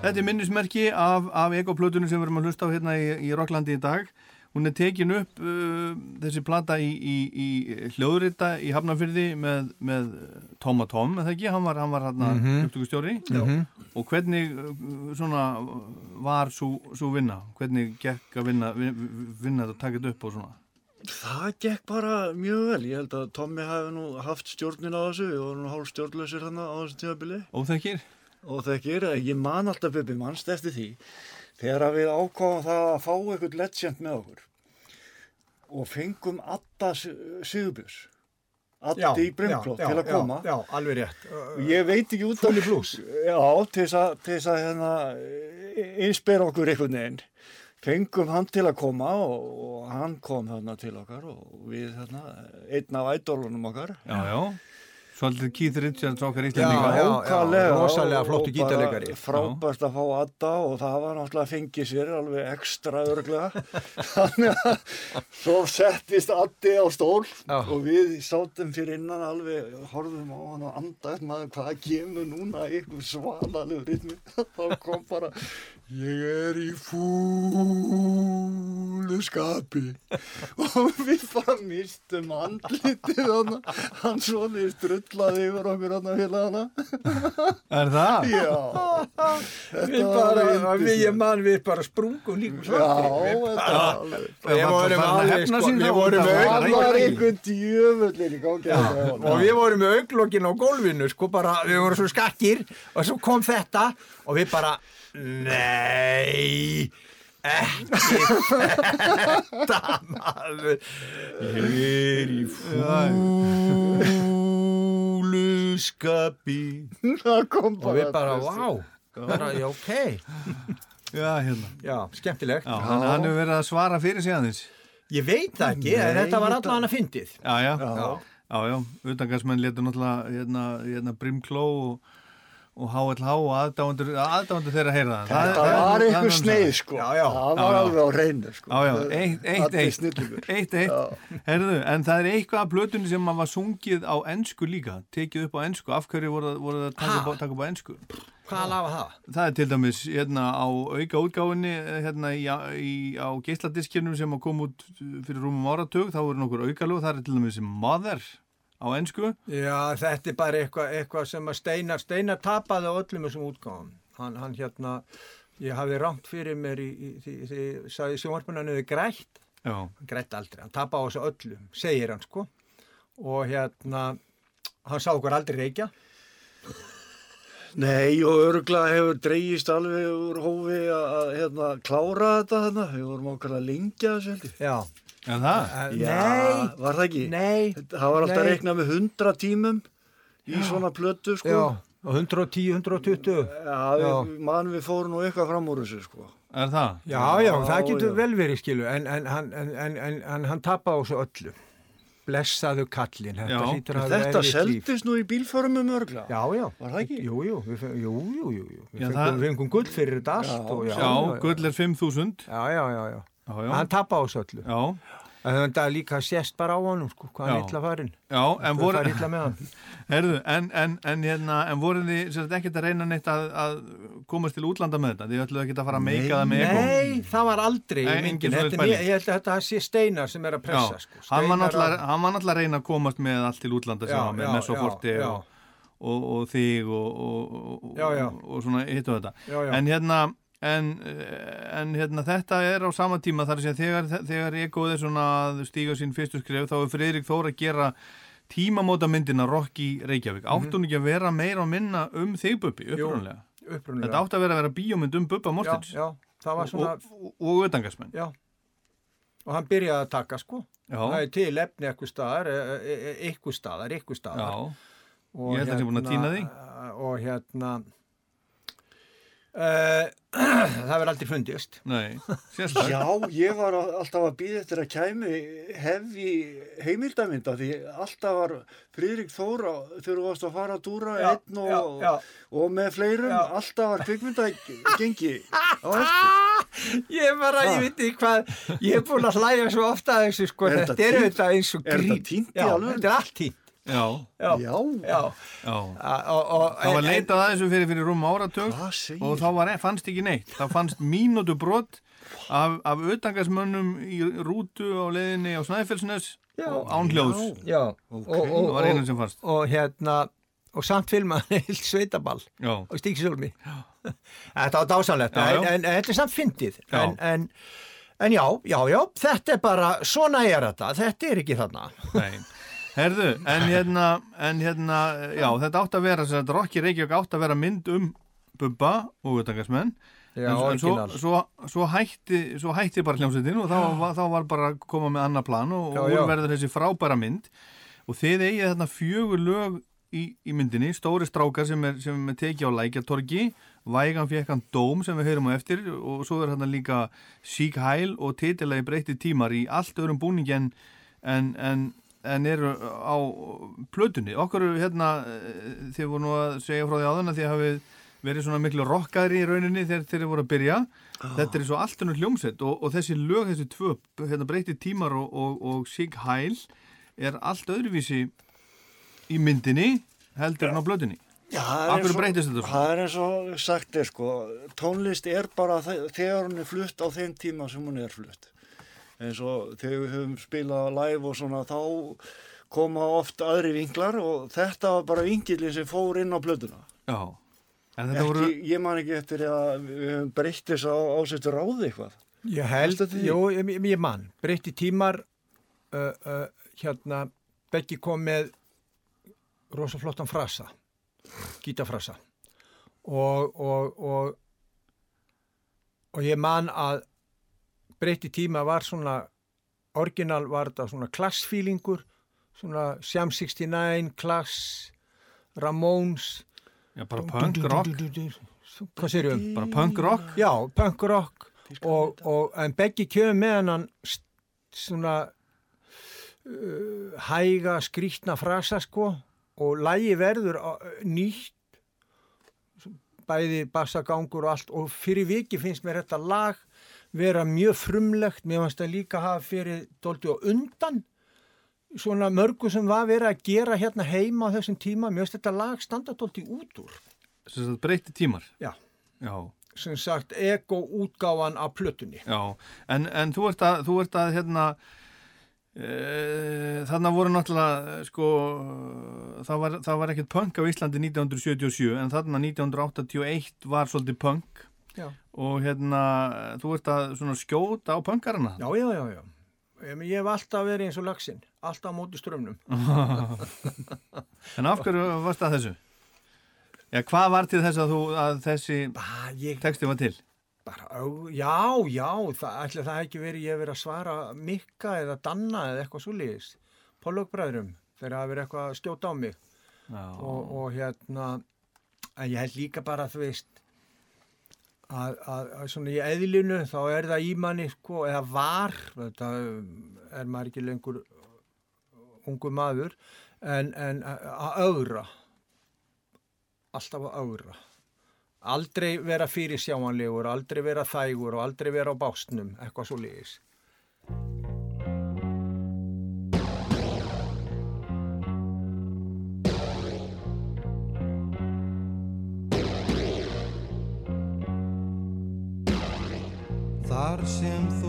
þetta er minnismerki af, af ekoplötunum sem við erum að hlusta á hérna í, í Rocklandi í dag. Hún er tekin upp uh, þessi plata í, í, í hljóðrita í Hafnarfyrði með, með Toma Tom, eða ekki? Hann var, hann var hérna mm -hmm. upptökustjóri. Og hvernig uh, svona var svo vinna? Hvernig gekk að vinna, vinna, þetta að taka þetta upp og svona? Það gekk bara mjög vel. Ég held að Tommi hafi nú haft stjórnin á þessu. Við vorum nú hálf stjórnlausir hann á þessu tímabili. Óþekkir? Og þekkir, ég man alltaf Bubi mannst eftir því. Þegar að við ákváðum það að fá eitthvað legend með okkur. Og fengum Adda Sigurbjörns. Addi í Brimklótt til að koma. Já, já, alveg rétt. Og ég veit ekki út blues. Já, til þess að, hérna, inspira okkur einhvern veginn. Fengum hann til að koma og, og hann kom þarna til okkar og við þarna, einn af ædolunum okkar. Já, já. Svolítið Keith Richards okkar íslendinga. já. Flottur og bara gítarleikari. Frábært að fá Adda og það var náttúrulega að fengi sér alveg ekstra örglega. Þannig að svo settist Addi á stól Já. og við sátum fyrir innan alveg, horfum á hann og andaðt maður hvað kemur núna í ykkur svalalegu ritmi. Þá kom bara, ég er í fúlu skapi og við bara mistum andlitið hann, hann svolítið strullaði yfir okkur hann að félagana. Er það? Já, Við bara, við, ég man, við bara sprungum líkum já, þetta var alveg. Við vorum alveg, hefna sko, við vorum var Það var augnlokin einhvern djöfullin í gangi. Og við vorum auglokkin á gólfinu, sko, bara, við vorum svo skakkir. Og svo kom þetta og við bara, nei, ekki þetta, maður, ég er í fúluskapi Það kom og við bara, vá, bara, já, ok, Já, hérna. já, skemmtilegt. Já, hann, hann hefur verið að svara fyrir sig aðeins. Ég veit það ekki, Nei, þetta var þetta- allan að fyndið. Já, já. Já. Já, já. Utangarsmenn letur náttúrulega hérna, hérna Brimkló og, og HLH og aðdáendur þeirra heyra það. Þetta það var það- einhver það- sneið sko. Já, já. Það var já. alveg á reynu sko. Já, já, eitt, eitt, eitt, eitt, eitt, herðu, en það er eitthvað af plötunni sem var sungið á ennsku líka, tekið upp á ennsku, af hverju voru, það- voru það að taka upp, á- taka upp á ennsku? Hvað lafa það? Það er til dæmis hérna á auka útgáfinni hérna í, í, á geisladiskinum sem að kom út fyrir rúmum áratug, þá voru nokkur aukalög, það er til dæmis Mother á ennsku. Já, þetta er bara eitthvað eitthva sem að Steinar, Steinar tapaði á öllum þessum útgáðum. Hann, hann hérna, ég hafði rámt fyrir mér í, í, því, því, sagði sjónvarpuna hann hefði grætt, Já, hann grætt aldrei, hann tapaði á þessu öllum, segir hann sko. Og hérna, hann sá okkur aldrei reykja. Nei, og örgulega hefur dreigist alveg úr hófi að að, hérna, klára þetta þarna. Við vorum okkar að lengja þessu heldur. Já. En það? En, Já, nei, var það ekki? nei. Það var alltaf reiknað með 100 tímum í svona plötu sko. Já, og 110, 120. Já, við, mann við fórum nú eitthvað fram úr þessu sko. Er það? Já, já, það getur já. vel verið skilu, en, en, en, en, en, en, en hann tapaði á þessu öllu. Blessaðu kallinn, þetta Já. hlýtur að hafa Þetta seldist nú í bílförum um örgla. Já, já. Var það ekki? Jú, jú, við fengum, jú, jú, jú, jú. Við Já, fengum, það- við fengum gull fyrir þetta allt Já. og já, Já, gull er 5.000. Já, já, já, já. Já, já. Hann tappa á þessu öllu. Já, En þetta líka sést bara á honum, sko, hvað hann illa farin. já, en Hvað voru, fari illa með hann. herðu, en, en, en, hérna, en voru þið ekkert að reyna neitt að, að komast til útlanda með þetta? Þið ætluðu ekki að fara að meika það með eko? Nei, það var aldrei Nei, engin Þetta mér- Ég held að þetta sé Steinar sem er að pressa, sko. hann var náttúrulega að- hann reyna að komast með allt til útlanda sem var með já, Messoforti já, já. og, og, og þig og, og, svona hitt og þetta en hérna En, eh, en hérna, þetta er á sama tíma þar að segja þegar, þegar Egoð er svona að stíga sín fyrstu skref þá er Friðrik Þór að gera tímamóta myndina Rock í Reykjavík Mhm. átt hún ekki að vera meira og minna um þig Bubbi, upprunlega Upprunlega. þetta átt að vera að vera bíómynd um Bubba Já, Mortens já, það var svona, og, utangarsmenn já. Og hann byrjaði að taka, sko. já, Það er til efni eitthvað staðar, eitthvað staðar, eitthvað staðar. já, Og Ég held að hann sé búinn að týna því. Og hérna, uh, það verður aldrei fundist. nei, sérstaklega Já, ég var alltaf að býða eftir að kæmi hefði heimildamynda því alltaf var Friðrik Þóra þú varst að fara að dúra Já, einn og, já, já. og með fleirum Já. alltaf var kvikmynda gengi á eftir. Ég bara, ég veit ekki hvað, ég er búin að hlæja svo ofta að þessu, sko, Er þetta þetta er auðvitað eins og grín. þetta í er allt týnt. Já, Já, Já, já. já. A- Og, og, Það var leitað að þessu fyrir, fyrir rúm segir og þá var, fannst ekki neitt. Það fannst mínútu brot af, af utangarsmönnum í rútu á leiðinni á Snæfellsnes og án hljóðs. Já, og, og, Það var einu og, sem fannst. og hérna og samt filmaði heilt sveitaball Já, á Stíksjólmi Þetta var já. En, en, en þetta er samt fyndið. En, en, en já, já, já, þetta er bara svona er þetta, þetta er ekki þarna. Nei. Herðu, en hérna, en hérna, já, þetta átt að vera, þess að Rokki Reykjavík átt að vera mynd um Bubba og utangarsmenn. En, en svo, svo, svo, hætti, svo hætti bara hljómsveitin og þá, var- þá var bara að koma með annar plan og, Já, og já. verður þessi frábæra mynd og þið eigið þarna fjögur lög í, í myndinni, stóri strákar sem er, sem er tekið á lækjatorgi Vægan fekk hann dóm sem við heyrum á eftir og svo er þarna líka Sík Hæl og titilagi breytti tímar í allt öðrum búningi en, en, en, en eru á plötunni. Okkur hérna, eh, þið voru nú að segja frá því áðan að þið hafið verið svona miklu rockaðri í rauninni þegar þeir voru að byrja. Þetta er svo allt önnur hljómsett og, og þessi lög, þessi tvö, hérna breytti tímar og, og, og Sig Hæl er allt öðruvísi í myndinni heldur en á blöðunni. Já, það er eins og- er sagt er sko, tónlist er bara þe- þegar hún er flutt á þeim tíma sem hún er flutt. Eins og þegar við höfum spilað live og svona þá koma oft aðri vinklar og þetta var bara vinkilin sem fór inn á plötuna. Já. En þetta Ekki, voru... Ég man ekki eftir að við höfum breytt þess á ásettu ráði eitthvað. Ég held, jú, ég, ég- mann breytti tímar uh, uh, hérna, Beggi kom með rosa flottan frasa gítafrasa og, og, og og ég man að breytti tíma var svona orginal var þetta svona klassfílingur svona Sham 69, Klass Ramones. Já, bara punk rock. hvað sér um? Bara punk rock. Já, punk rock. Og, og, en Beggi kjöfum með st- svona uh, hæga skrýtna frasa sko. Og lægi verður á- nýtt. Bæði bassagangur og allt. Og fyrir viki finnst mér þetta lag vera mjög frumlegt mér fannst það líka hafa fyrir doldi og undan svona mörgu sem var verið að gera hérna heima á þessum tíma, mér finnst þetta lag standa doldi út úr Sem sagt breytti tímar. Já. Já. sem sagt ego útgáfan af plötunni Já, en, en þú ert að, þú ert að hérna, e, þarna voru náttúrulega, sko, það var, var ekkert punk á Íslandi 1977, en þarna 1981 var svolítið punk Já. og hérna, þú ert að skjóta á punkarana. Já, já, já, já. Ég, ég hef alltaf verið eins og laxinn, alltaf á móti strömmnum. En af hverju varst það þessu? Já, hvað var til þess að þú, að þessi Ah, ég texti var til? bara, já, já, það, ætli það ekki verið ég verið að svara Mikka eða Danna eða eitthvað svo liðis, Póllökbræðurum, þegar það verið eitthvað að skjóta á mig og, og hérna, en ég held líka bara, þú veist, að, að, að svona í eðlinu þá er það í manni, sko, eða var, þetta er maður ekki lengur ungu maður, en, en að ögra, alltaf að ögra. Aldrei vera fyrir sjáanlegur, aldrei vera þægur og aldrei vera á básnum, eitthvað svo liðis. Þar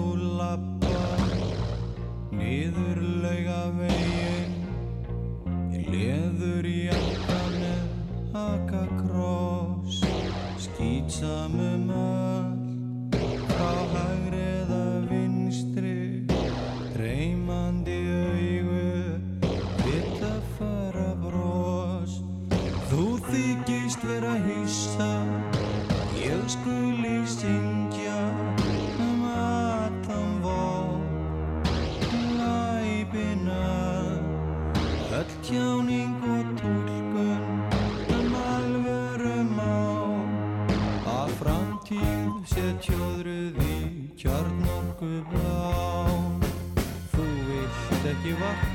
vilt ekki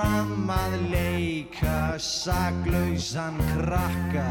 áfram að leika saklausan krakka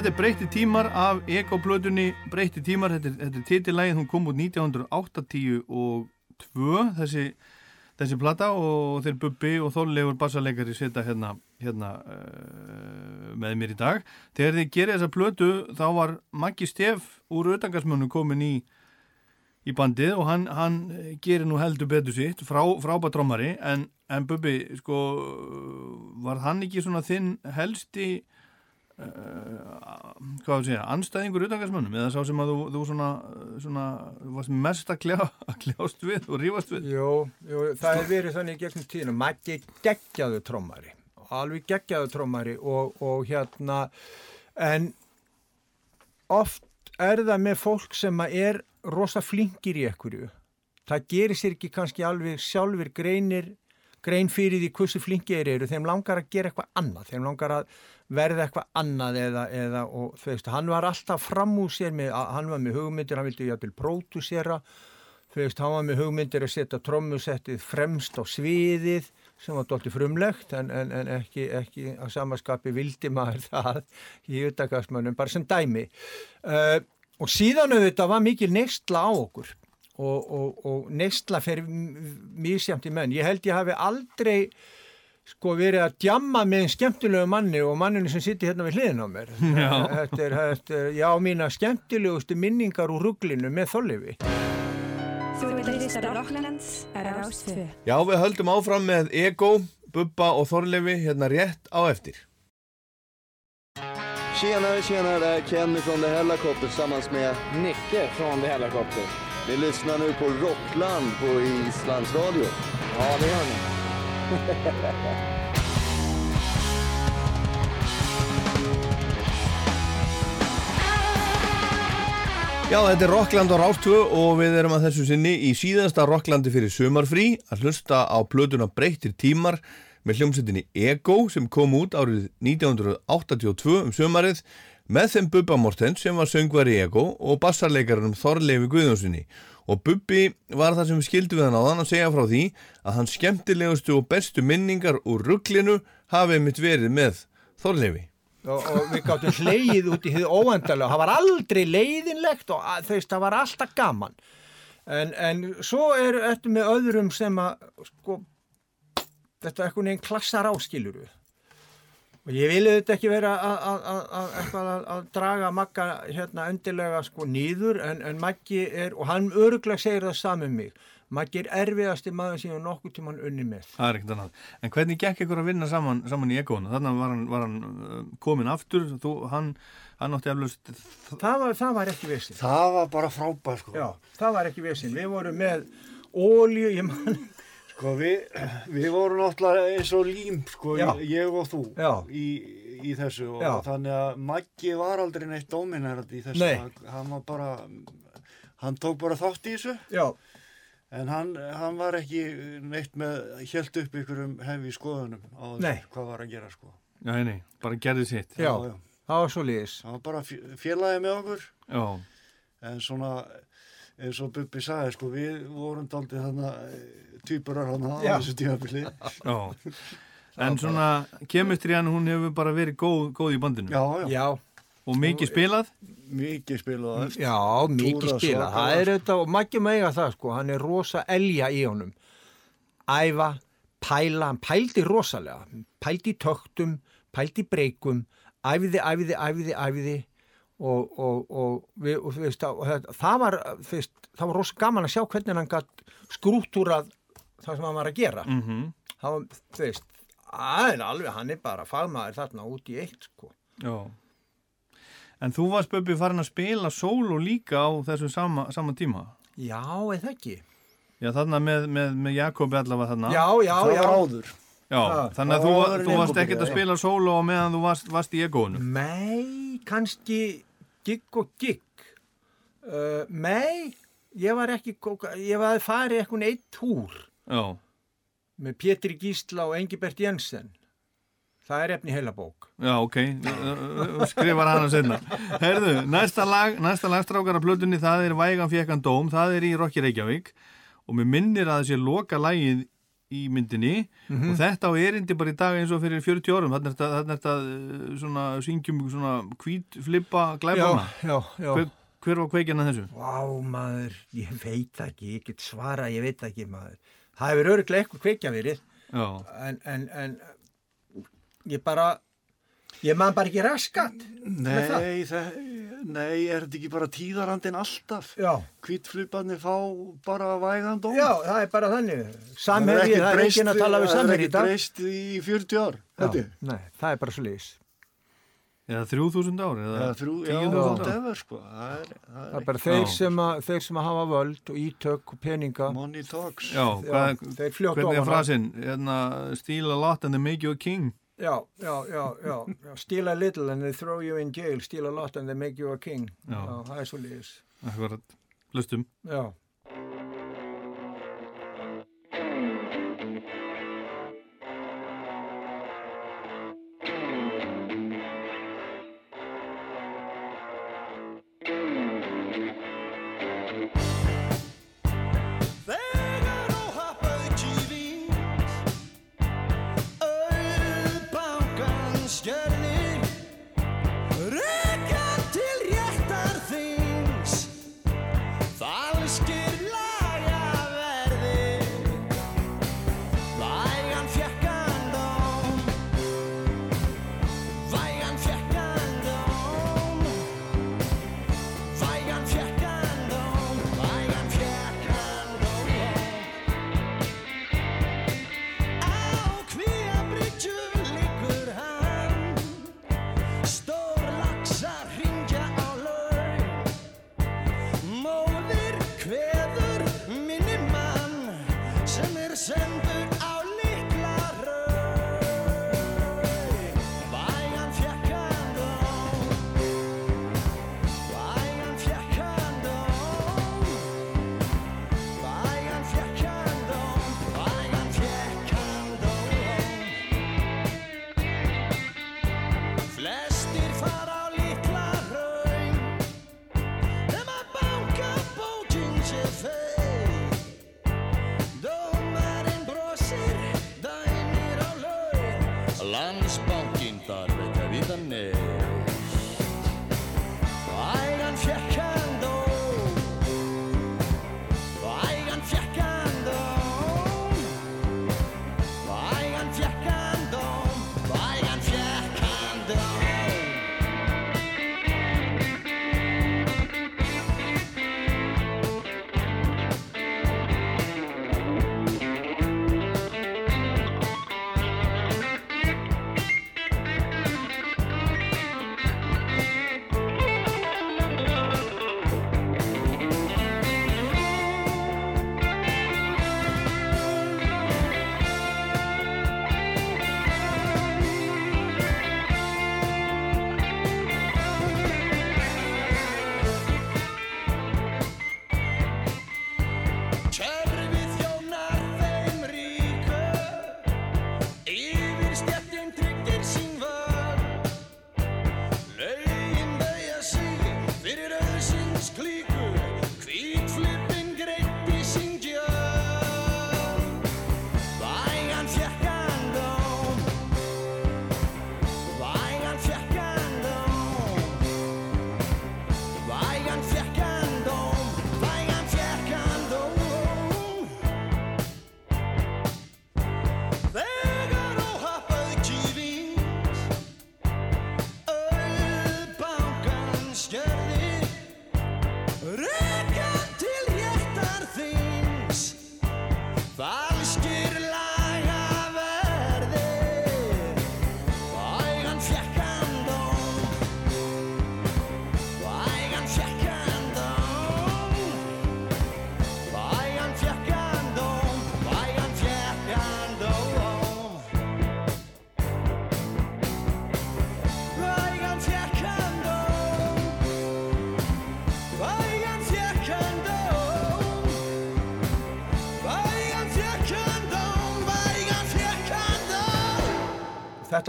Þetta er Breytti tímar af Ego-plötunni Breytti tímar, þetta er, þetta er titillægið, hún kom út 1982 þessi, þessi plata og þeir Bubbi og Þorleifur bassarleikari setja hérna, hérna uh, með mér í dag. Þegar þið gerir þessa plötu þá var Maggi Steff úr auðangarsmönu komin í í bandið og hann, hann gerir nú heldur betur sitt, frá, frábært trommari en, en Bubbi, sko var hann ekki svona þinn helsti hvað þú segja, anstæðingur utangarsmönnum eða sá sem að þú, þú svona, svona varst mest að, kljá, að kljást við og rífast við Jú, jú, það hefur verið þannig í gegnum tíðinu. Maggi geggjaðu trommari, alveg geggjaðu trommari og, og hérna, en oft er það með fólk sem er rosa flinkir í ekkurju. Það gerir sér ekki kannski alveg sjálfur greinir, grein fyrir því hversu flinkir eru, þeim langar að gera eitthvað annað, þeim langar að verða eitthvað annað eða, eða og þú veist, hann var alltaf fram úr sér með, hann var með hugmyndir, hann vildi jafnvel pródusera þú veist, hann var með hugmyndir að setja trommusettið fremst á sviðið sem var dolti frumlegt en, en, en ekki, ekki að samaskapi vildi maður það í utakastmönnum, bara sem dæmi. Uh, og síðan auðvitað var mikil neistla á okkur og, og, og neistla fer mjög sjamt í menn, ég held ég hafi aldrei sko verið að djamma með einn skemmtilegu manni og manninu sem sitti hérna við hliðin á mér Já. þetta er, þetta er, já, mína skemmtilegustu minningar úr rugglinu með þollifi. Já, við höldum áfram með Ego, Bubba och Þorlefi hérna rétt á eftir Tjenare, tjenare, Kenny från The Hellacopter tillsammans med Nicke från The Hellacopter. Ni lyssnar nu på Rockland på Islands Radio. Ja, det gör ni. Já, þetta er Rockland á Rástvö og við erum að þessu sinni í síðasta Rocklandi fyrir sumarfrí að hlusta á plötuna Breytir tímar með hljómsettinni Ego sem kom út árið 1982 um sumarið með þeim Bubba Mortens sem var söngvari Ego og bassarleikarinn Þorleifi Guðjónssoni og Bubbi var það sem við skildu við hann á þann að segja frá því að hans skemmtilegustu og bestu minningar úr rugglinu hafið mitt verið með Þorleifi. og, og við gáttum hleið út í því óendalega, það var aldrei leiðinlegt og veist, það var alltaf gaman. En, en svo er þetta með öðrum sem að sko, þetta er eitthvað neginn klassar áskiluru og ég vil þetta ekki vera að- að- að að- eitthvað að- að draga Magga hérna undirlega sko nýður en, en Maggi er, og hann öruglega segir það saman um mig Maggi er erfiðasti maður sem ég hef nokkuð tímann unni með Það er ekkert annað. En hvernig gekk ykkur að vinna saman, saman í ekónu? Þannig var hann, var hann uh, komin aftur, þú, hann, hann átti eflaust... það var, það var ekki vissin Það var bara frábær sko. Já, það var ekki vissin. Við vorum með ólíu, ég man, Sko við, við vorum náttúrulega eins og lím sko, Já. ég og þú í, í þessu og Já. þannig að Maggi var aldrei neitt dominerandi í þessu. Nei. Hann- Hann var bara, hann tók bara þátt í þessu já, en hann, hann var ekki neitt með, held upp ykkur um hefi skoðunum á þessu, Nei. hvað var að gera sko. Já, nei, bara gerði sitt. já, Já, já. það var svo liðis. Hann var bara félagið með okkur Já, en svona eins og Bubbi sagði sko við vorum daldið þannig týpurar hann á þessu tímabili. já. En svona, kemistriðan, hún hefur bara verið góð, góð í bandinu. Já, já, Já, Og mikið spilað. mikið spilað. já, mikið Túra spila. svakalega. Það er þetta, og Maggi mega það, sko, hann er rosa elja í honum. Æfa, pæla, hann pældi rosalega. Pældi töktum, pældi breykum, æfiði, æfiði, æfiði, æfiði og, og, og, við, og og það, það var, það var rosa gaman að sjá hvernig hann gætt skrútúrað það sem hann var að gera. Mm -hmm. Það var, þú veist, aðeins alveg, hann er bara fagmaður þarna út í eitt, sko. Já. En þú varst Bubbi farin að spila solo líka á þessu sama, sama tíma. Já, eða ekki. Já, þarna með, með, með Jakobi allavega þarna. Já, já, Það já. var áður. Já, það- þannig að það þú, var þú varst ekkert að spila solo á meðan þú varst, varst í ekónu. Nei, kannski gigg og gigg. Uh, nei, ég var ekki, ég var að fara í eitthvað eitt túr Já, með Pétri Gísla og Engibert Jensen. Það er efni heila bók. já, ok, skrifar hana senna. Herðu, næsta lag, næsta lagstrákar af plötunni, það er Vægan fjekkan dóm, það er í Rokki Reykjavík og mér minnir að þessi loka lagið í myndinni og þetta á erindi bara í dag eins og fyrir 40 árum, þannig er þetta, þetta svona syngjum svona hvít flippa glæbana. já, já. Hver, hver var kveikinn að þessu? Vá, maður, ég veit ekki, ég get svara, ég veit ekki, maður. Það hefur öruglega eitthvað kveikja verið, Já, en, en, en ég bara, ég man bara ekki raskat. með það. Nei, það, nei, er þetta ekki bara tíðarandin alltaf? Já. Hvítfliparnir fá bara vægan dóm? Já, það er bara þannig. Það er Samherji, það er enginn að tala við það er samherji í ekkert dag. breyst í 40 ár. Er. Nei, það er bara svo lýs. Eða 3000 ári eða Já, þrjú, já, 10.000 ári. whatever, sko. Það er, það Það er er bara Já. þeir sem, að, þeir sem að hafa völd og ítök og peninga. money talks. Já, hvað, þeir fljótt hvernig er ofan á. frasinn? Hérna, steal a lot and they make you a king. Já, já, já, já, já. Steal a little and they throw you in jail. Steal a lot and they make you a king. Já. Já, það er svo lýs. Akkurat, lustum. Já.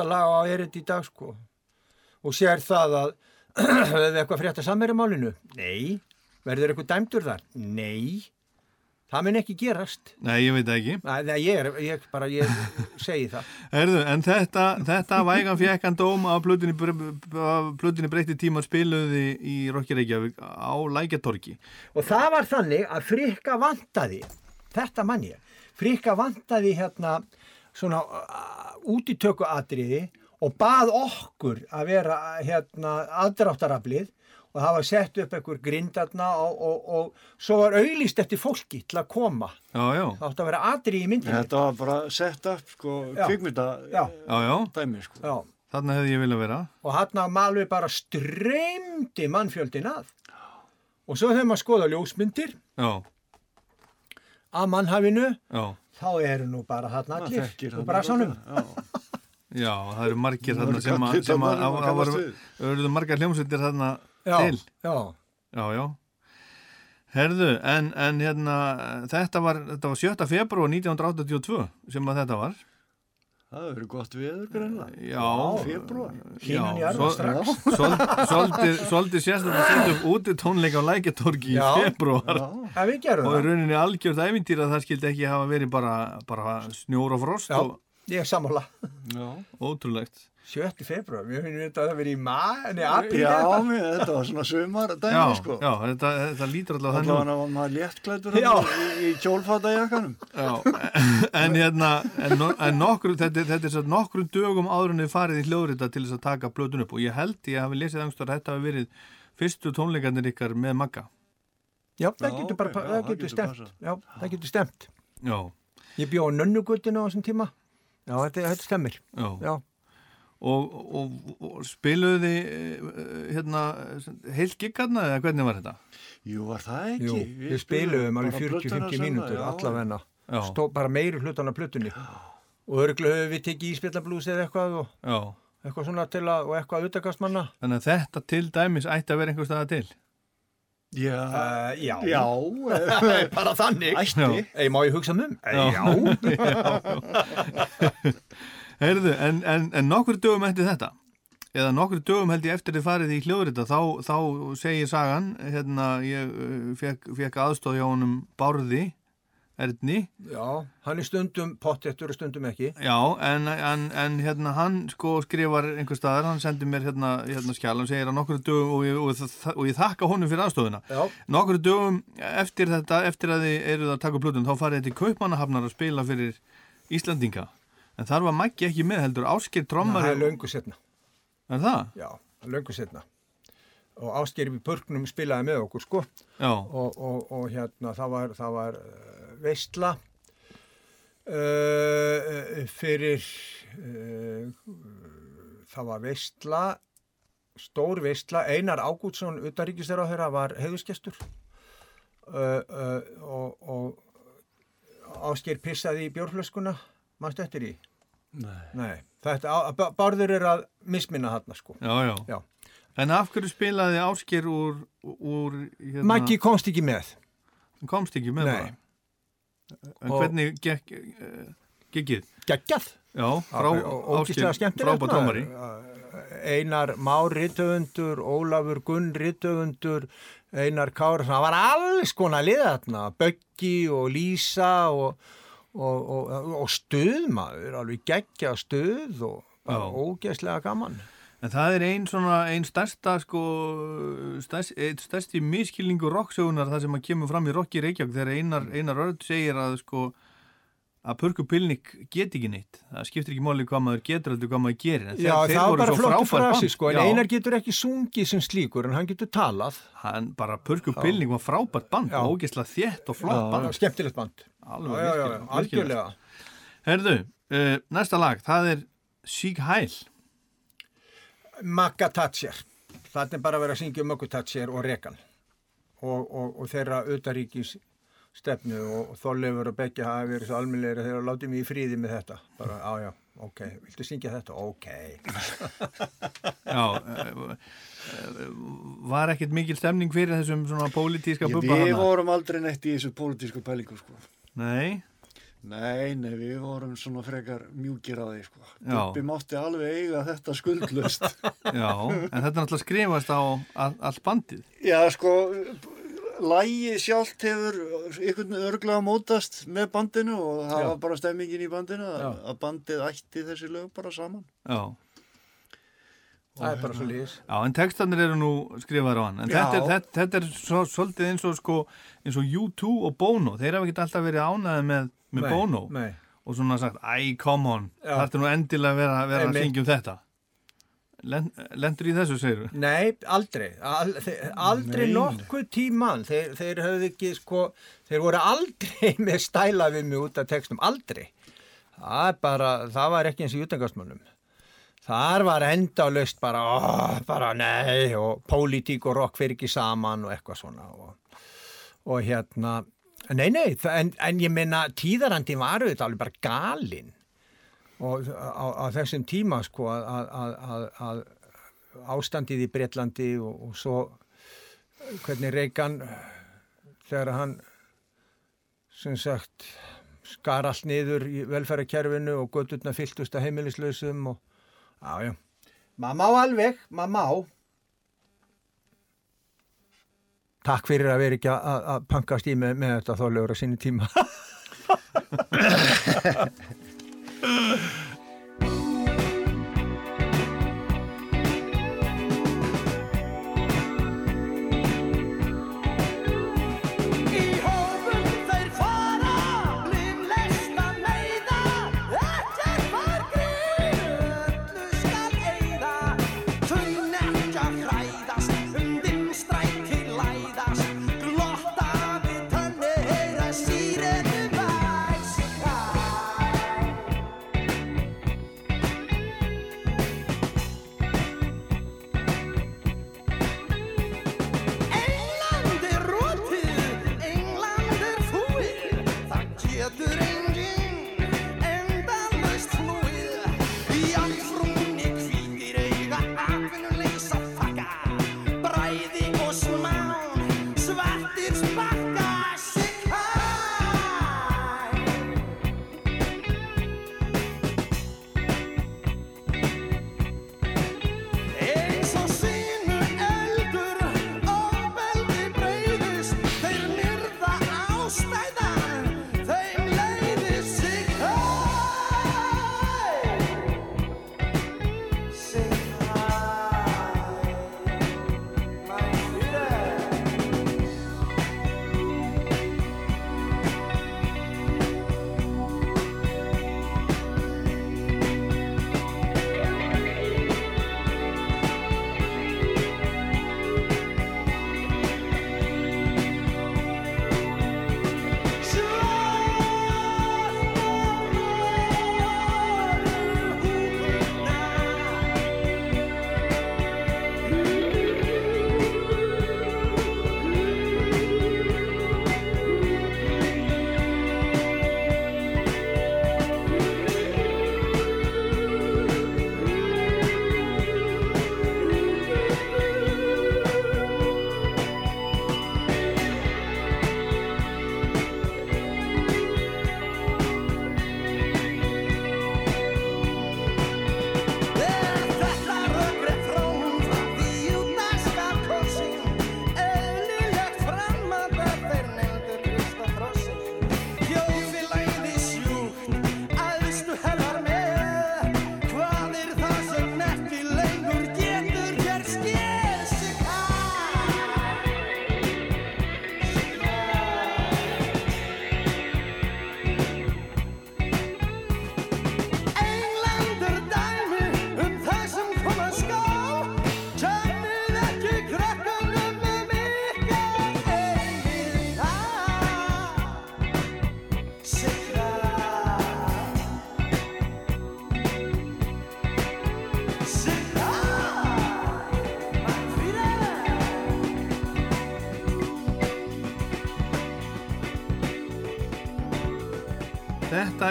Þetta lag á erindi í dag sko og sér það að hefur eitthvað frétt að samverja málinu? Nei. Verður eitthvað dæmdur þar? Nei. Það mun ekki gerast. Nei, ég veit það ekki. Nei, ég, er, ég bara, ég segi það. Herðu, en þetta, þetta vægan fjekkan dóm af plutinni, breytti tíma spiluði í Rokki Reykjavík á Lækjatorki. Og það var þannig að frikka vantaði, þetta mann ég, frikka vantaði hérna svona uh, útitöku atriði og bað okkur að vera hérna aðdráttaraflið og það var sett upp einhver grindarna og, og, og svo var auðlist eftir fólki til að koma. Já, já. Það átti að vera atrið í myndinni. Þetta var bara sett upp sko Já. kvikmynda Já. Já, já. dæmi sko. Já. Þarna hefði ég viljað vera. Og hann að malu bara streymdi mannfjöldin að. Og svo þegar maður skoða ljósmyndir Já, að mannhafinu, já. Þá eru nú bara þarna Það allir og brasanum. alveg, Já, það eru margir þarna sem að, það voru, margar hljómsveitir þarna til. já. Já, já. Herðu, en, en hérna, þetta var, þetta var 7. februar 1982 sem að þetta var. Það hefur verið gott viður greinlega. Já. Februar. Hlýnun í arfa strax. svol- Svolítið, sérstaklega að setja upp úti tónleika á Lækjatorgi í februar. Já, við gerum Og í það. rauninni algjörð ævintýra að það skildi ekki hafa verið bara, bara snjór og frost Já, og ég er sammála. Já. ótrúlegt. 7. februar, við finnum þetta að það verið í maður, nei, apríl. Já, mér, þetta var svona sumar dæmi Já, sko. já, þetta, þetta lítur allavega Þannig þannig var maður léttklættur í, í kjólfatajakkanum. Já, en hérna, en, en nokkru, þetta, þetta er svo nokkrum dögum áður en þið farið í hljóðrita til þess að taka blötun upp og ég held ég hafi lesið angstar að þetta hafi verið fyrstu tónleikarnir ykkar með Magga. Já, það getur bara, já, það getur stemt. Já, það getur stemt. Já, Ég bjó á nönnugutinu á þessum tíma. Já, þetta, þetta stemmir. já. Já, Og, og, og spiluðu þið eh, hérna heilt giggarna eða hvernig var þetta? Jú, var það ekki? jú, við spiluðum alveg bara plötuna 40-50 sjálfa, mínútur, já, allavegna. Já. Stó bara meiri hlutan af plötunni. Og örglu höfum við tekið íspjallablús eða eitthvað og Já, eitthvað svona til að, og eitthvað utakastmanna. þannig að þetta til dæmis ætti að vera einhver staða til. Já, Uh, já. já, bara þannig. ætti. Ei, má ég hugsa um? Já. Já. Heyrðu, en, en, en nokkur dögum eftir þetta eða nokkur dögum held ég eftir þið farið í hljóðrita þá, þá segir sagan hérna, ég uh, fekk, fekk aðstóð hjá honum Bárði Erni. Já, hann er stundum pottettur og stundum ekki. Já, en, en, en hérna hann sko skrifar einhver staðar, hann sendir mér hérna, hérna skjál, hann segir að nokkru dögum og ég, og, og ég þakka honum fyrir aðstofuna nokkru dögum eftir þetta eftir að þið eruð að taka upp plötun þá farið þetta í kaupmannahafnar að spila fyrir Íslandinga en þar var Maggi ekki með heldur Ásker Það trommari er löngu setna. Er það? Já, löngu setna. Og Ásgeir í Burknum spilaði með okkur, sko. Já. Og, og, og hérna, það var, það var uh, veistla uh, fyrir, uh, það var veistla, stór veistla, Einar Ágútsson, utaríkistur á þeirra, var heiðusgestur. Uh, uh, og, og Ásgeir pissaði í bjórflöskuna, mannstu eftir í? Nei. Nei, þetta, Bárður er að misminna þarna sko. Já, já. Já. En af hverju spilaði Ásker úr, úr hérna, Maggi komst ekki með. Hann komst ekki með Nei. bara. En Og- hvernig gekk uh, gekkið? Geggjað. Já, frá Ógíslega Ásgeir, skemmtilegt. frábær dómari. Einar Már Rittöfundur, Ólafur Gunn Rittöfundur, Einar Kára, það var alls konar liða þarna, Böggi og Lísa og, og, og, og stuðmaður, alveg geggja stuð og bara ógeðslega gaman. En það er ein svona, ein stærsta sko, stærst, ein stærsti miskilningu rocksögunar það sem að kemur fram í Rokki Reykjavík þegar Einar, Einar Örd segir að sko að Pörku Pilnik get ekki neitt. Það skiptir ekki máli hvað maður getur heldur hvað maður gerir en Já, þeir- þeir voru bara svo frábært frasi sko, en Einar getur ekki sungið sem slíkur en hann getur talað. hann bara Pörku Pilnik var frábært band og ógeðslega þétt og flott band. skemmtilegt band. Alveg Já, já, já, virkilegt, algjörlega. Herðu, uh, næsta lag, það er Sieg Heil Magga Thatcher. Það er bara að vera að syngja um Magga Thatcher og Rekan og, og, og þeirra utaríkis stefnu og, Þorleifur og Beggi hafa verið svo almennlegir að þeirra látið mig í fríði með þetta. Bara, á já, ok, viltu syngja þetta? Ok. Já, uh, var ekkert mikil stemning fyrir þessum svona pólitíska bubba við vorum aldrei neitt í þessu pólitísku pælingu sko. Nei, Nei, nei, við vorum svona frekar mjúkir að því sko. Bubbi mátti alveg eiga þetta skuldlust. já, en þetta er náttúrulega skrifast á all, allt bandið Já, sko, lægi sjálft hefur einhvern örglega mótast með bandinu og það Já. var bara stemmingin í bandinu að bandið ætti þessi lög bara saman. Já, það er bara svo lýs já en textanir eru nú skrifaður á hann en þetta er, þetta, þetta er svo, svolítið eins og sko, eins og U2 og Bono þeir hafa ekki alltaf verið ánæði með, með Nei, Bono nei. og svona sagt, æ, come on það er nú endilega að vera, vera að Einmitt. syngja um þetta Lend, lendur í þessu, segir þú? Nei, aldrei, aldrei Nei. nokkuð tíman, þeir, þeir höfðu ekki, sko, þeir voru aldrei með stæla við mig út af textum, aldrei. Það er bara, það var ekki eins í utangarsmönnum. Þar var endalaust bara, ó, bara nei, og pólitík og rock fyrir ekki saman og eitthvað svona. Og, og hérna, nei, nei, en, en ég minna, tíðarandi var auðvitað alveg bara galinn og á, á þessum tíma sko að, ástandið í Breitlandi og, og svo hvernig Reagan þegar hann sem sagt skar allt niður í velferðarkerfinu og götturna fylltust að heimilislausum og já, já, maður má alveg, maður má Takk fyrir að vera ekki að, að- að pankast í með, með þetta þólegur á sinni tíma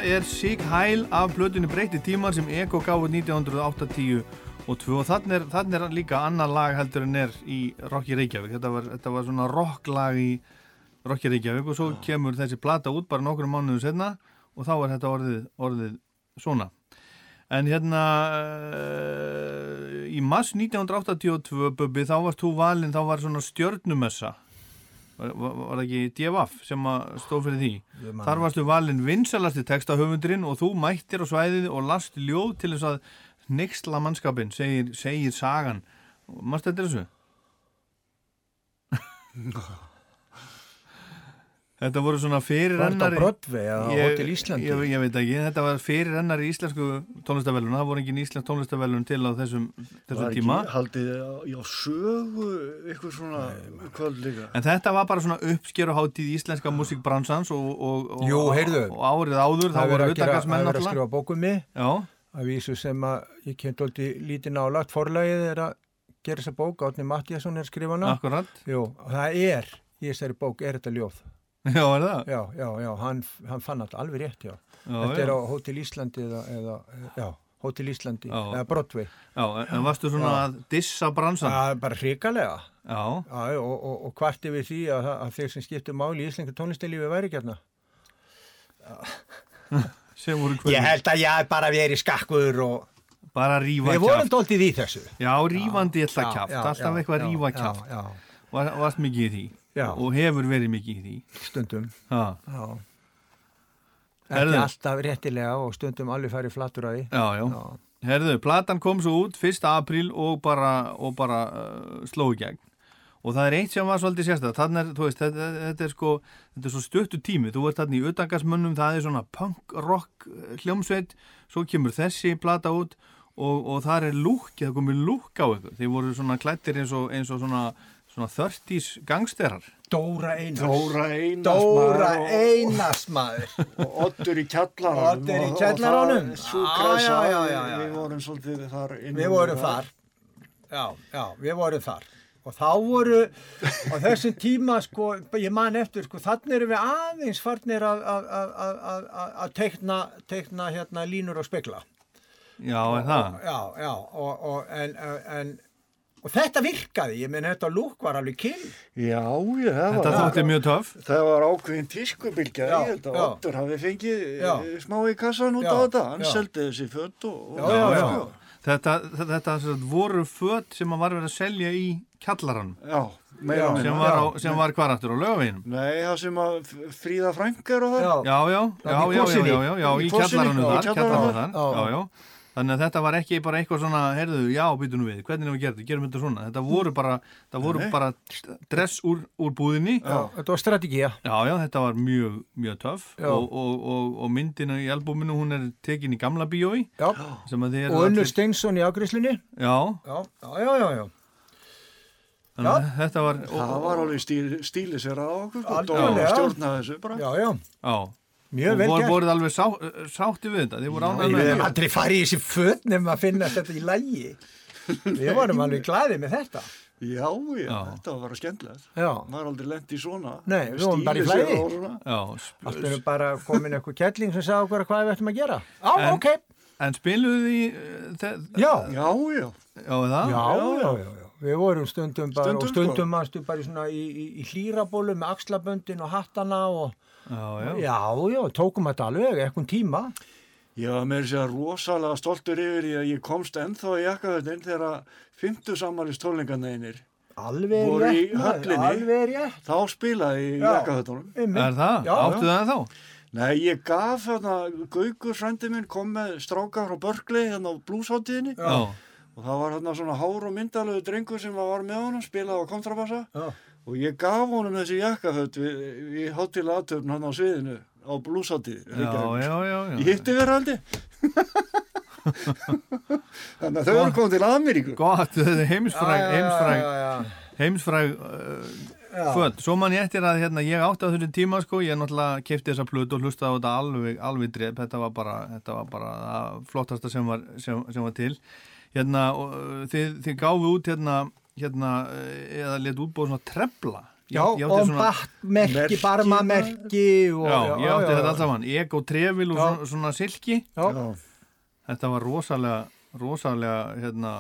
er Sig Hæl af blöðunni Breyti tímar sem Eko gáði 1980 og 2 og þannig er, þannig er líka annar lag heldur en er í Rokki Reykjavík. Þetta var, þetta var svona rocklag í Rokki Reykjavík og svo kemur þessi plata út bara nokkrum mánuðu senna og þá er þetta orðið, orðið svona. En hérna uh, í mass 1982 Bubbi þá varst þú valinn þá var svona stjörnumessa var, var, það ekki DFF sem stóð fyrir því? Þar varstu valinn vinsalasti textahöfundurinn og þú mættir á svæðið og last ljóð til þess að neyksla mannskapin segir, segir sagan. Mást þetta þessu? Þetta voru svona fyrir Var þetta Broadway eða á Hótel Íslandi? Ég, ég veit ekki, þetta var fyrir ennari íslensku tónlistavellun, það voru engin íslensk tónlistavellun til á þessum, þessum Var tíma. ekki haldið á, á sögu eitthvað svona kvöld líka? En þetta var bara svona uppskeruháttíð íslenska músikbransans og, og, og, Jú, heyrðu. og árið áður, þá Það voru gera- það verið að skrifa bókum mig. Já, að vísu sem að ég kemd alltaf lítið nálagt forlagið er að gera þessa bók. Átni Mattiasson er skrifana akkurat. Jú, það er, í þessari bók er þetta ljóð Já, er það? Já, já, já, hann, hann fann þetta alveg rétt, já, Já, Þetta já. er á Hótel Íslandi eða, eða já, Hótel Íslandi Já. eða Broadway. Já, en, varstu svona Já. að dissa bransan? Er bara hrikalega. Já, Já, og, og, og hvart yfir því að, að þeir sem skiptu máli í Íslenska tónlistilífi væri ekki hérna. Sem voru Ég held að ég bara verið skakkur og bara rífa við vorum dóltið í þessu. Já, rífandi Já, kjaft, já, alltaf já, eitthvað já, rífa já, Já, Var, Varst mikið í því Já. og hefur verið mikið í því. Stundum. Ekki alltaf réttilega og stundum alveg farið flattur að því. Herðu, platan kom svo út 1. apríl og bara, og bara uh, sló í gegn. Og það er eitt sem var svolítið veist, þetta, þetta er sko þetta er svo stuttu tími, þú ert þarna í utangarsmönnum það er svona punk rock eh, hljómsveit, svo kemur þessi plata út og, og það er lúk það komið lúk á ykkur, þeir voru svona klættir eins og, eins og svona, svona 30s gangsterar Dóra Einars. Dóra Einars Dóra Einars maður. og Oddur í kjallaranum Oddur í kjallaranum. Já, já, já, já, við vorum svolítið þar inn Við vorum þar. Já, já, við vorum þar. Og þá voru, á þessum tíma, sko, ég man eftir, sko, þannig erum við aðeins farnir að, að, að, að, að, að teikna, teikna hérna línur og spekla. Já, er það? Já, já, og, og, en, en, og þetta virkaði, ég menn, þetta lúk var alveg kill. Já, já, það Þetta var, þótti mjög töff það var ákveðin tískubilgja, Já, ég held að já. Oddur hafi fengið Já. eh, smá í kassan út Já, á þetta, hann já. seldi þessi fött og, og Já, já, já. Þetta, þetta, þetta sem sagt, voru föt sem að var verið að selja í kjallarann Já, meira Já. og sem var, á, sem var hvar aftur á lögaveginum Nei, það sem að Fríða Frænk er og það Já, Já, já, já, já, já, já, já, já, Í já, í þar, þar, þar. já, já. Þannig að þetta var ekki bara eitthvað svona, heyrðu, já, býtum við, hvernig erum við gerðið, gerum þetta svona. Þetta voru bara, það voru bara dress úr, úr búðinni. já, þetta var strategía. Já, já, þetta var mjög, mjög töff Já. og, og, og, og myndina í albúminu, hún er tekin í gamla bíói Já, að og Unnur Steinsson í ágriðslunni. Já, Já, já, já, já, þannig að þetta var, Það var alveg stíl, stíli sér á okkur sko, og stjórnaði þessu bara. Já, já, já, mjög vel voru, gert. voruð alveg sá, sátti við þetta, þið voru ánægð Við með hefum þetta. aldrei farið í þessi föt nefn að finna þetta í lægi. Við vorum alveg glæðið með þetta. Já, já, Já. þetta var bara skemmtilegt. Já, er aldrei lent í svona Nei, við vorum bara í flæði. á. Já, allt sp- er bara komin eitthvað kettling sem sagði okkur hvað við ættum að gera. Já, En- ok. en spiluðu því, uh, þe- Já, Já, já, já, er það? já, já, já, já. Við vorum stundum bara, Stundum, og stundum mannstu bara í svona í, í, í hlýrabólu með axlaböndin og hattana og Já, já, já, já, tókum þetta alveg eitthvað tíma. ég var með þess að rosalega stoltur yfir því að ég komst ennþá í jakkaföldin þegar að 50 samalist tónleikarneinir Alveg Voru í höllinni. alveg rétt. þá spilaði ég í Já. jakkaföldunum. Einmitt. Er það? Já, Áttu það þá? Nei, ég gaf þarna, Gaugur frændi minn kom með stráka frá Börgli hérna á blúsháttíðinni Já. og það var hérna svona hár og myndalögu drengur sem var með honum, spilaði á kontrabassa Já. Og ég gaf honum þessi jakkaföld við, við hátilega aðtöfn hann á sviðinu á blúsháttíð Já, já, já, já. Ég hitti verið haldi Þannig að þau eru komið til Ameríku Gott, þetta er heimsfræg, heimsfræg, Já, já, já. heimsfræg uh, föt. Svo man ég eftir að hérna, ég átti á þessu tíma, sko, ég náttúrulega kefti þessa plötu og hlustaði á þetta alveg, alveg drep. Þetta var bara, þetta var bara flottasta sem var, sem, sem var til. Hérna, og, uh, þið, þið gáðu út hérna, hérna, uh, eða let útbóð svona trefla Já, Ég- ég átti og svona- battmerki, Merki, barmamerki og, Já, ég átti já, þetta já. allt saman Eg og trefil og Já. svona, svona silki Já, Já. Þetta var rosalega rosalega hérna,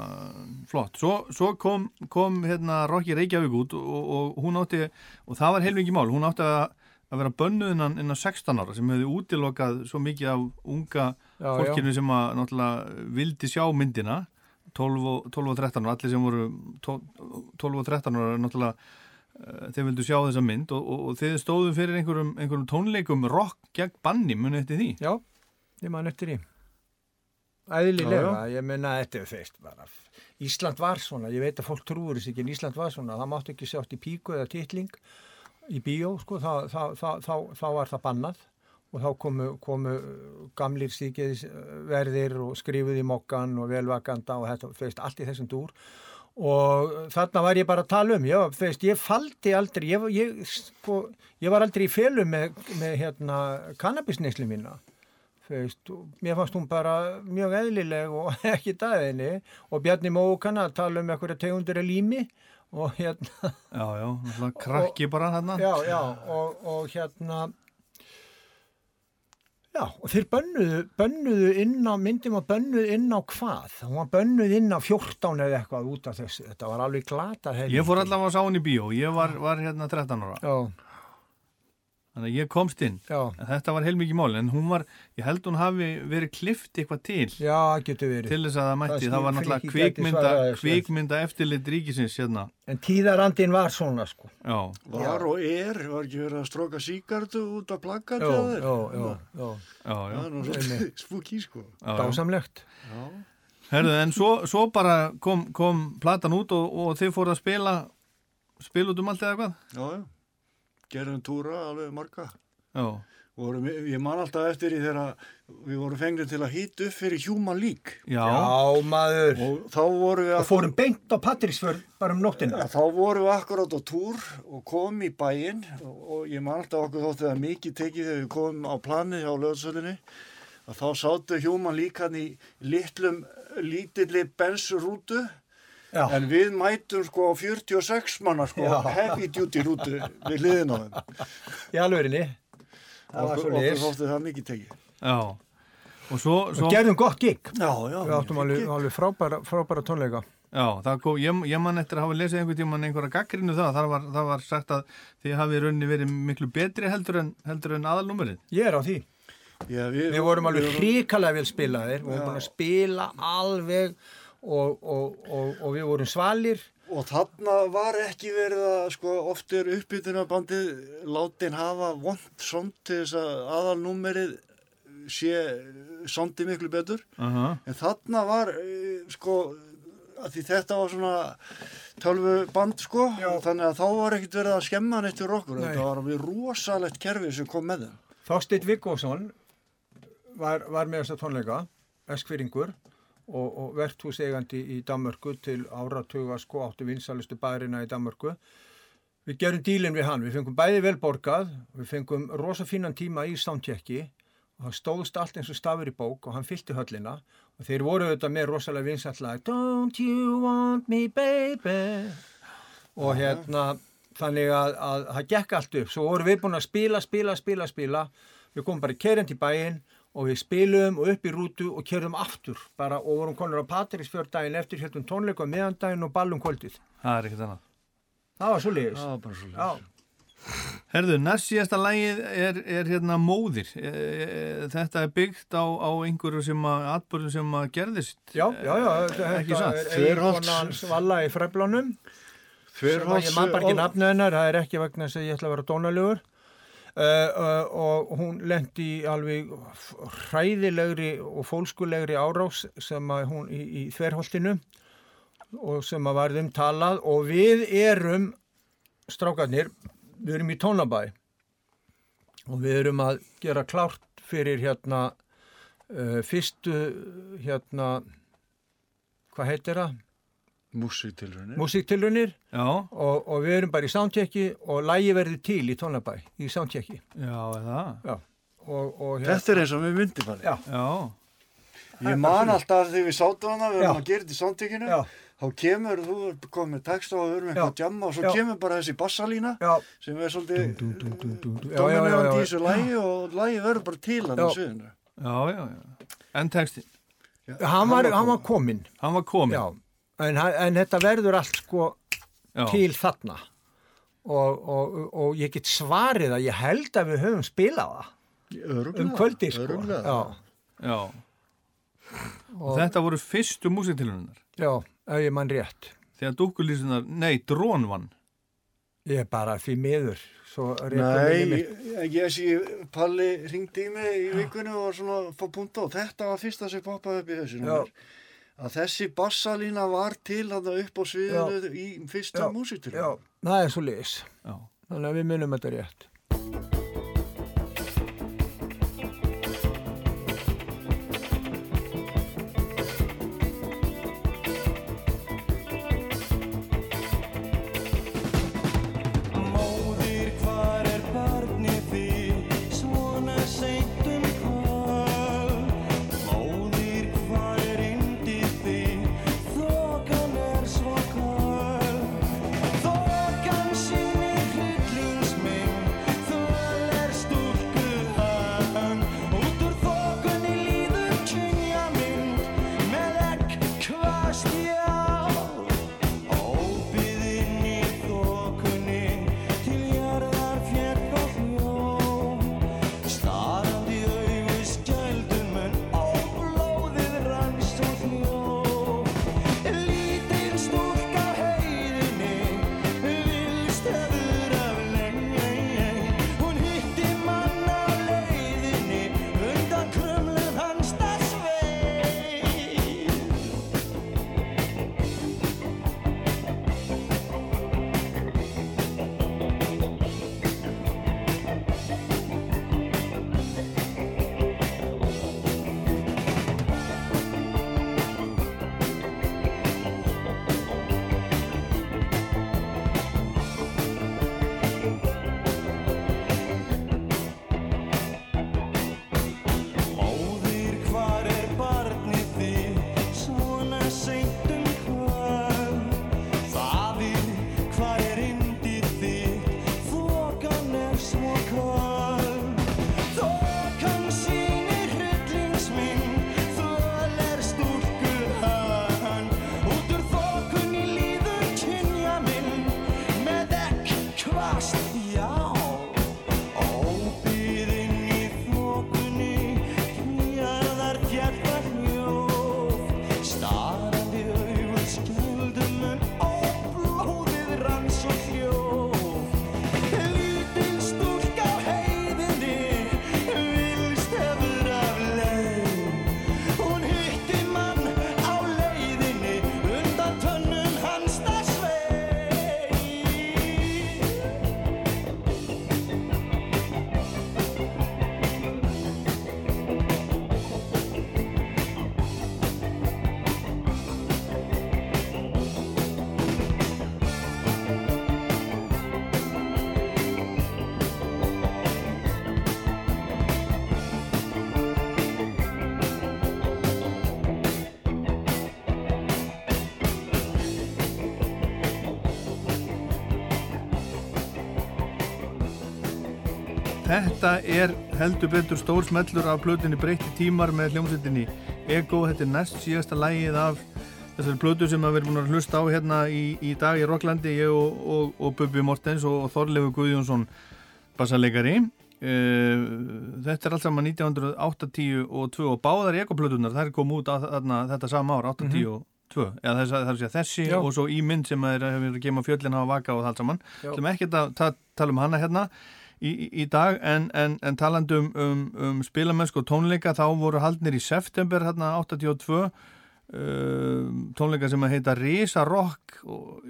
flott. Svo, svo kom, kom hérna, Rocky Reykjavík út og, og, og hún átti, og það var heilvikið mál, hún átti að, að vera bönnuð innan, innan 16 ára sem hefði útilokað svo mikið af unga Já, fólkinu sem að náttúrulega vildi sjá myndina 12 og, 12 og 13 ára, allir sem voru 12, 12 og 13 ára náttúrulega uh, þeir vildu sjá þessa mynd og, og, og þeir stóðu fyrir einhverjum, einhverjum tónleikum rock gegn banni muni eftir því. já, ég man eftir því. Æðlilega, ég meina þetta er þeist bara. Ísland var svona, ég veit að fólk trúur þess ekki en Ísland var svona, það mátti ekki sjátt í píku eða titling í bíó, sko, þá var það bannað og þá komu, komu gamlir stíkiðsverðir og skrifuð í mokkan og velvakanda og þetta, veist, allt í þessum dúr. Og þarna var ég bara að tala um þú veist, ég faldi aldrei ég, ég, sko, ég var aldrei í felu með, með hérna, kannabisneisli mína. Veist, mér fannst hún bara mjög eðlileg og ekki dæðinni og Bjarni Mókan að tala um eitthvað tegundur er lími og hérna. Já, já, krakki bara hérna. já, já, og, og hérna já, og þeir bönnuðu, bönnuðu inn á, myndum að bönnuðu inn á hvað? Hún var bönnuð inn á 14 eða eitthvað út af þessu, þetta var alveg glata Ég fór allavega að sá hann í bíó, ég var, var hérna 13 ára. Já, Þannig að ég komst inn. já, En þetta var heilmikið mál, en hún var, ég held hún hafi verið klift eitthvað til. já, getur verið. Til þess að það mætti, Það það var náttúrulega kvikmynda, kvikmynda eftirlit ríkisins hérna. En tíðarandin var svona, sko. Já, Var og er, var ekki verið að stróka síkartu út af plakkat Já, hjá þér? já, já, já, já, já. Það er nú svolítið spooky sko. já, já. dásamlegt. Herðu, en svo, svo bara kom, kom platan út og, og þið fóruð að spila, spila út um allt eða hvað? Já, já. Gerðum túra alveg marga. Já, Vorum, ég man alltaf eftir því þegar við vorum fengnir til að hýta upp fyrir Human League. já, Já, maður. Og þá vorum við Og fórum beint á Patrísfjörð bara um nóttina. Þá vorum við akkurát á túr og komum í bæinn og, og ég man alltaf okkur þótti það mikið tekið þegar við komum á planið hjá löðsölinni að þá sátu Human League hann í litlum, lítilli bensurútu Já, en við mætum sko á 46 manna sko Já. heavy duty rútu við hliðin á þeim. í alvörinni. Það var svo okkur liðs. þótti það mikið tekið. já. Og svo, svo Við gerðum gott gig. Já, já. Við áttum alveg, alveg frábæra, frábæra tónleika. Já, það kom, ég, ég man eftir að hafa lesið einhvern tíman einhverja gaggrinu það, það var, það var sagt að þið hafið raunni verið miklu betri heldur en, heldur en aðalnúmerið. Ég er á því. Já, við, Við vorum alveg hrikalega vel spilaðir. Við vorum að spila alveg og, og, og, og við vorum svalir. Og þarna var ekki verið að, sko, oft er uppbytunarbandið látin hafa vond somt til þess að aðalnúmerið sé sondi miklu betur. Uh En þarna var, eh, sko, að því þetta var svona tölvuband, sko, þannig að þá var ekkert verið að skemma neitt fyrir okkur. Nei. Þetta var alveg rosalegt kerfi sem kom með þeim. Þorsteinn Viggósson var, var með þessa tónleika, eskfyringur og, og verðhúseigandi í Danmörku til áratuga sko áttu vinsalustu bærina í Danmörku. Við gerum dílinn við hann, við fengum bæði velborgað, við fengum rosa fínan tíma í soundchecki og það stóðst allt eins og stafur í bók og hann fyllti höllina. Og þeir voru auðvitað með rosalega vinsallega Don't you want me baby? Og hérna þannig að, að það gekk allt upp. Svo vorum við búin að spila, spila, spila, spila. Við komum bara kerjandi í bæinn og við spilum og upp í rútu og kerjum aftur bara og vorum konur á Patrísfjörð daginn eftir hérna tónleika meðandaginn og ballum kvöldið Það er ekkert annað. það var svo liðis Það var bara svo Já, Herðu, næst síðasta lagið er, er hérna móðir. E, e, þetta er byggt á, á einhverju sem að, atbyrðu sem að gerðist. já, já, já þetta Ekki satt. er Þverholts- eiginkonans valla í að Þverholts- ég man bara ekki nafnu hennar, það er ekki vegna að ég ætla að vera dónalegur uh, og hún lendi í alveg hræðilegri og fólskulegri árás sem að hún í, í þverholtinu og sem að varðum talað og við erum strákarnir, við erum í tónabæ og við erum að gera klárt fyrir hérna uh, fyrstu hérna hvað heitir það? Músiktilrunni. Músiktilrunir Já, og, og við erum bara í soundchecki og lægi verður til í tónabæ í soundchecki já, er það. Já. og, og hérna, Þetta er eins og við myndi bara. Já. Já, Ég man alltaf þegar við sátum hana, við erum að gera þetta í Já. þá kemur, þú komið texta og við erum eitthvað að jamma og svo Já. kemur bara þessi bassalína Já. sem er svolítið dominerandi í þessu lægi og lægi verður bara til hann á Já. sviðinu. Já, já, já. En textin? Hann var, hann var kominn. Hann var kominn? En, en þetta verður allt sko Já. til þarna og, og, og ég get svarið að ég held að við höfum spilað það Örugglega, um kvöldi sko. Já, Já. Og þetta voru fyrstu músiktilunar? já, ef ég mann rétt. Þegar dúkkulísunar, nei, drón vann. Ég er bara því miður. Réttu Nei, ég, ég sé Palli ringdi í mig í vikunni og var svona fá punta og þetta var fyrsta sem poppaði upp í þessu Já. Að þessi bassalína var til hann upp á sviðinu í fyrsta Já. músitur Já, það er svo liðis. Já. Þannig að við munum þetta rétt. Þetta er heldur betur stór smellur af plötunni Breytti tímar með hljómsveitinni Ego. Þetta er næst síðasta lægið af þessari plötu sem við erum búin að hlusta á hérna í, í dag í Rocklandi, ég og, og, og Bubi Mortens og, og Þorleifur Guðjónsson bassalegari. Uh, þetta er allt saman 1980 og 2 og báðar Ego-plötunar, þær kom út að, þarna, þetta sama ár, 80 og 2 eða þess, það er að segja þessi Já. og svo í mynd sem er að hefur að gema fjöllin hafa vaka og það allt saman. Já. Sem ekki að ta tala um hana hérna í, í- dag en, en, en talandi um, um, um spilamennsku og tónleika þá voru haldnir í september hérna 82 uh, tónleika sem að heita Risa Rock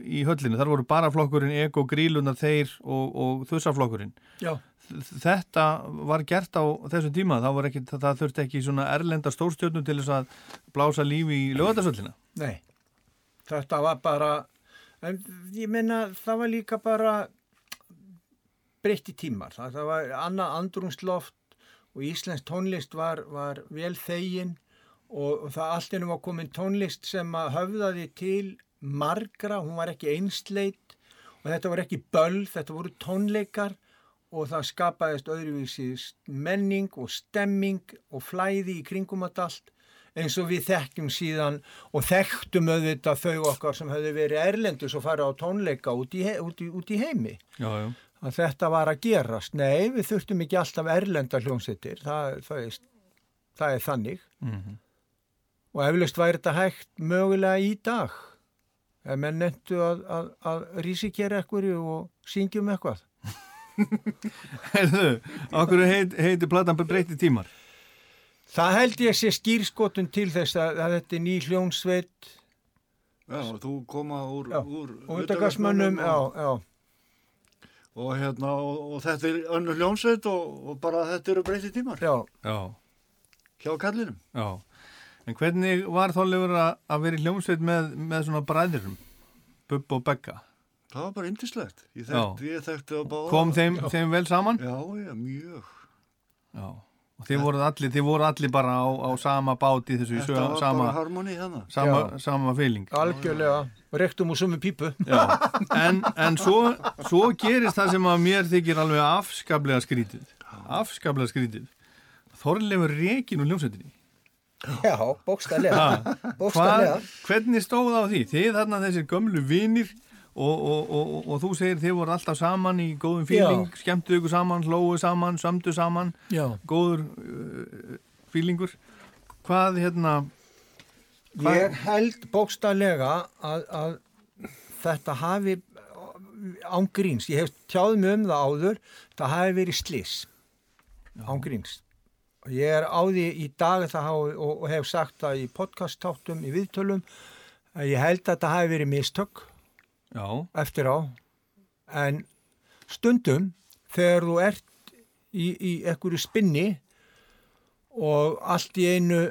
í höllinu, þar voru bara flokkurinn Ego, Grílunar, Þeir og, og Þussaflokkurinn Já. þetta var gert á þessum tíma. Það, ekki, það þurfti ekki svona erlenda stórstjörnum til þess að blása lífi í lögatarsöllina Nei, þetta var bara, en ég meina það var líka bara breytti tímar. Það, það var annað andrungsloft og íslensk tónlist var, var vel þegin og, það allt ennum var komin tónlist sem að höfðaði til margra, hún var ekki einsleit og þetta var ekki böll, þetta voru tónleikar og það skapaðist öðruvísi menning og stemming og flæði í kringum að allt eins og við þekkjum síðan og þekktum auðvitað þau okkar sem höfðu verið erlendus og farið á tónleika út í, út í, út í heimi Já, já. Að þetta var að gerast. Nei, við þurftum ekki alltaf erlenda hljómsveitir, það, það, er, það er þannig Mhm. og eflaust væri þetta hægt mögulega í dag ef menn nentu að, að, að rísikera eitthvað og syngjum eitthvað. Herðu, okkur heit, heiti platan breyti tímar. Það held ég sé skýrskotun til þess að, að þetta er ný hljómsveit Já, þú koma úr, Já, úr og utangarsmönnum, já, og, hérna, og, og þetta er önnur hljómsveit og, og bara þetta eru breytið tímar já. Já, hjá kallinum. já. En hvernig var þólegur að, að vera í hljómsveit með, með svona bræðirum, Bubb og Begga? Það var bara yndislegt. Ég Já. þekkti, ég þekkti að báða. Kom þeim, þeim vel saman? Já, já, mjög. Já. Og þið voruð allir, þið voru allir bara á, á sama báti þessu, Þetta var sama, bara harmoni þannig. sama, sama feeling. algjörlega, rektum úr sömu pípu. Já, en, en svo, svo gerist það sem að mér þykir alveg afskaplega skrítið. Afskaplega skrítið. Þorleifur rekin úr hljómsveitinni. Já. Hvað, hvernig stóð á því? Þið þarna þessir gömlu vinir og, og, og, og, þú segir þið voru alltaf saman í góðum fíling, skemmtu ykkur saman, hlóu saman, sömdu saman, Já. góður uh, fílingur. Hvað hérna, Hvað- Ég held bókstælega að, að þetta hafi ángríns, ég hef tjáð mig um það áður, það hafi verið slis ángríns. Ég er á því í dag það hafi, og, hef sagt það í podcast-táttum, í viðtölum, að ég held að þetta hafi verið mistök já, eftir á, en stundum þegar þú ert í, í ekkurju spinni og allt í einu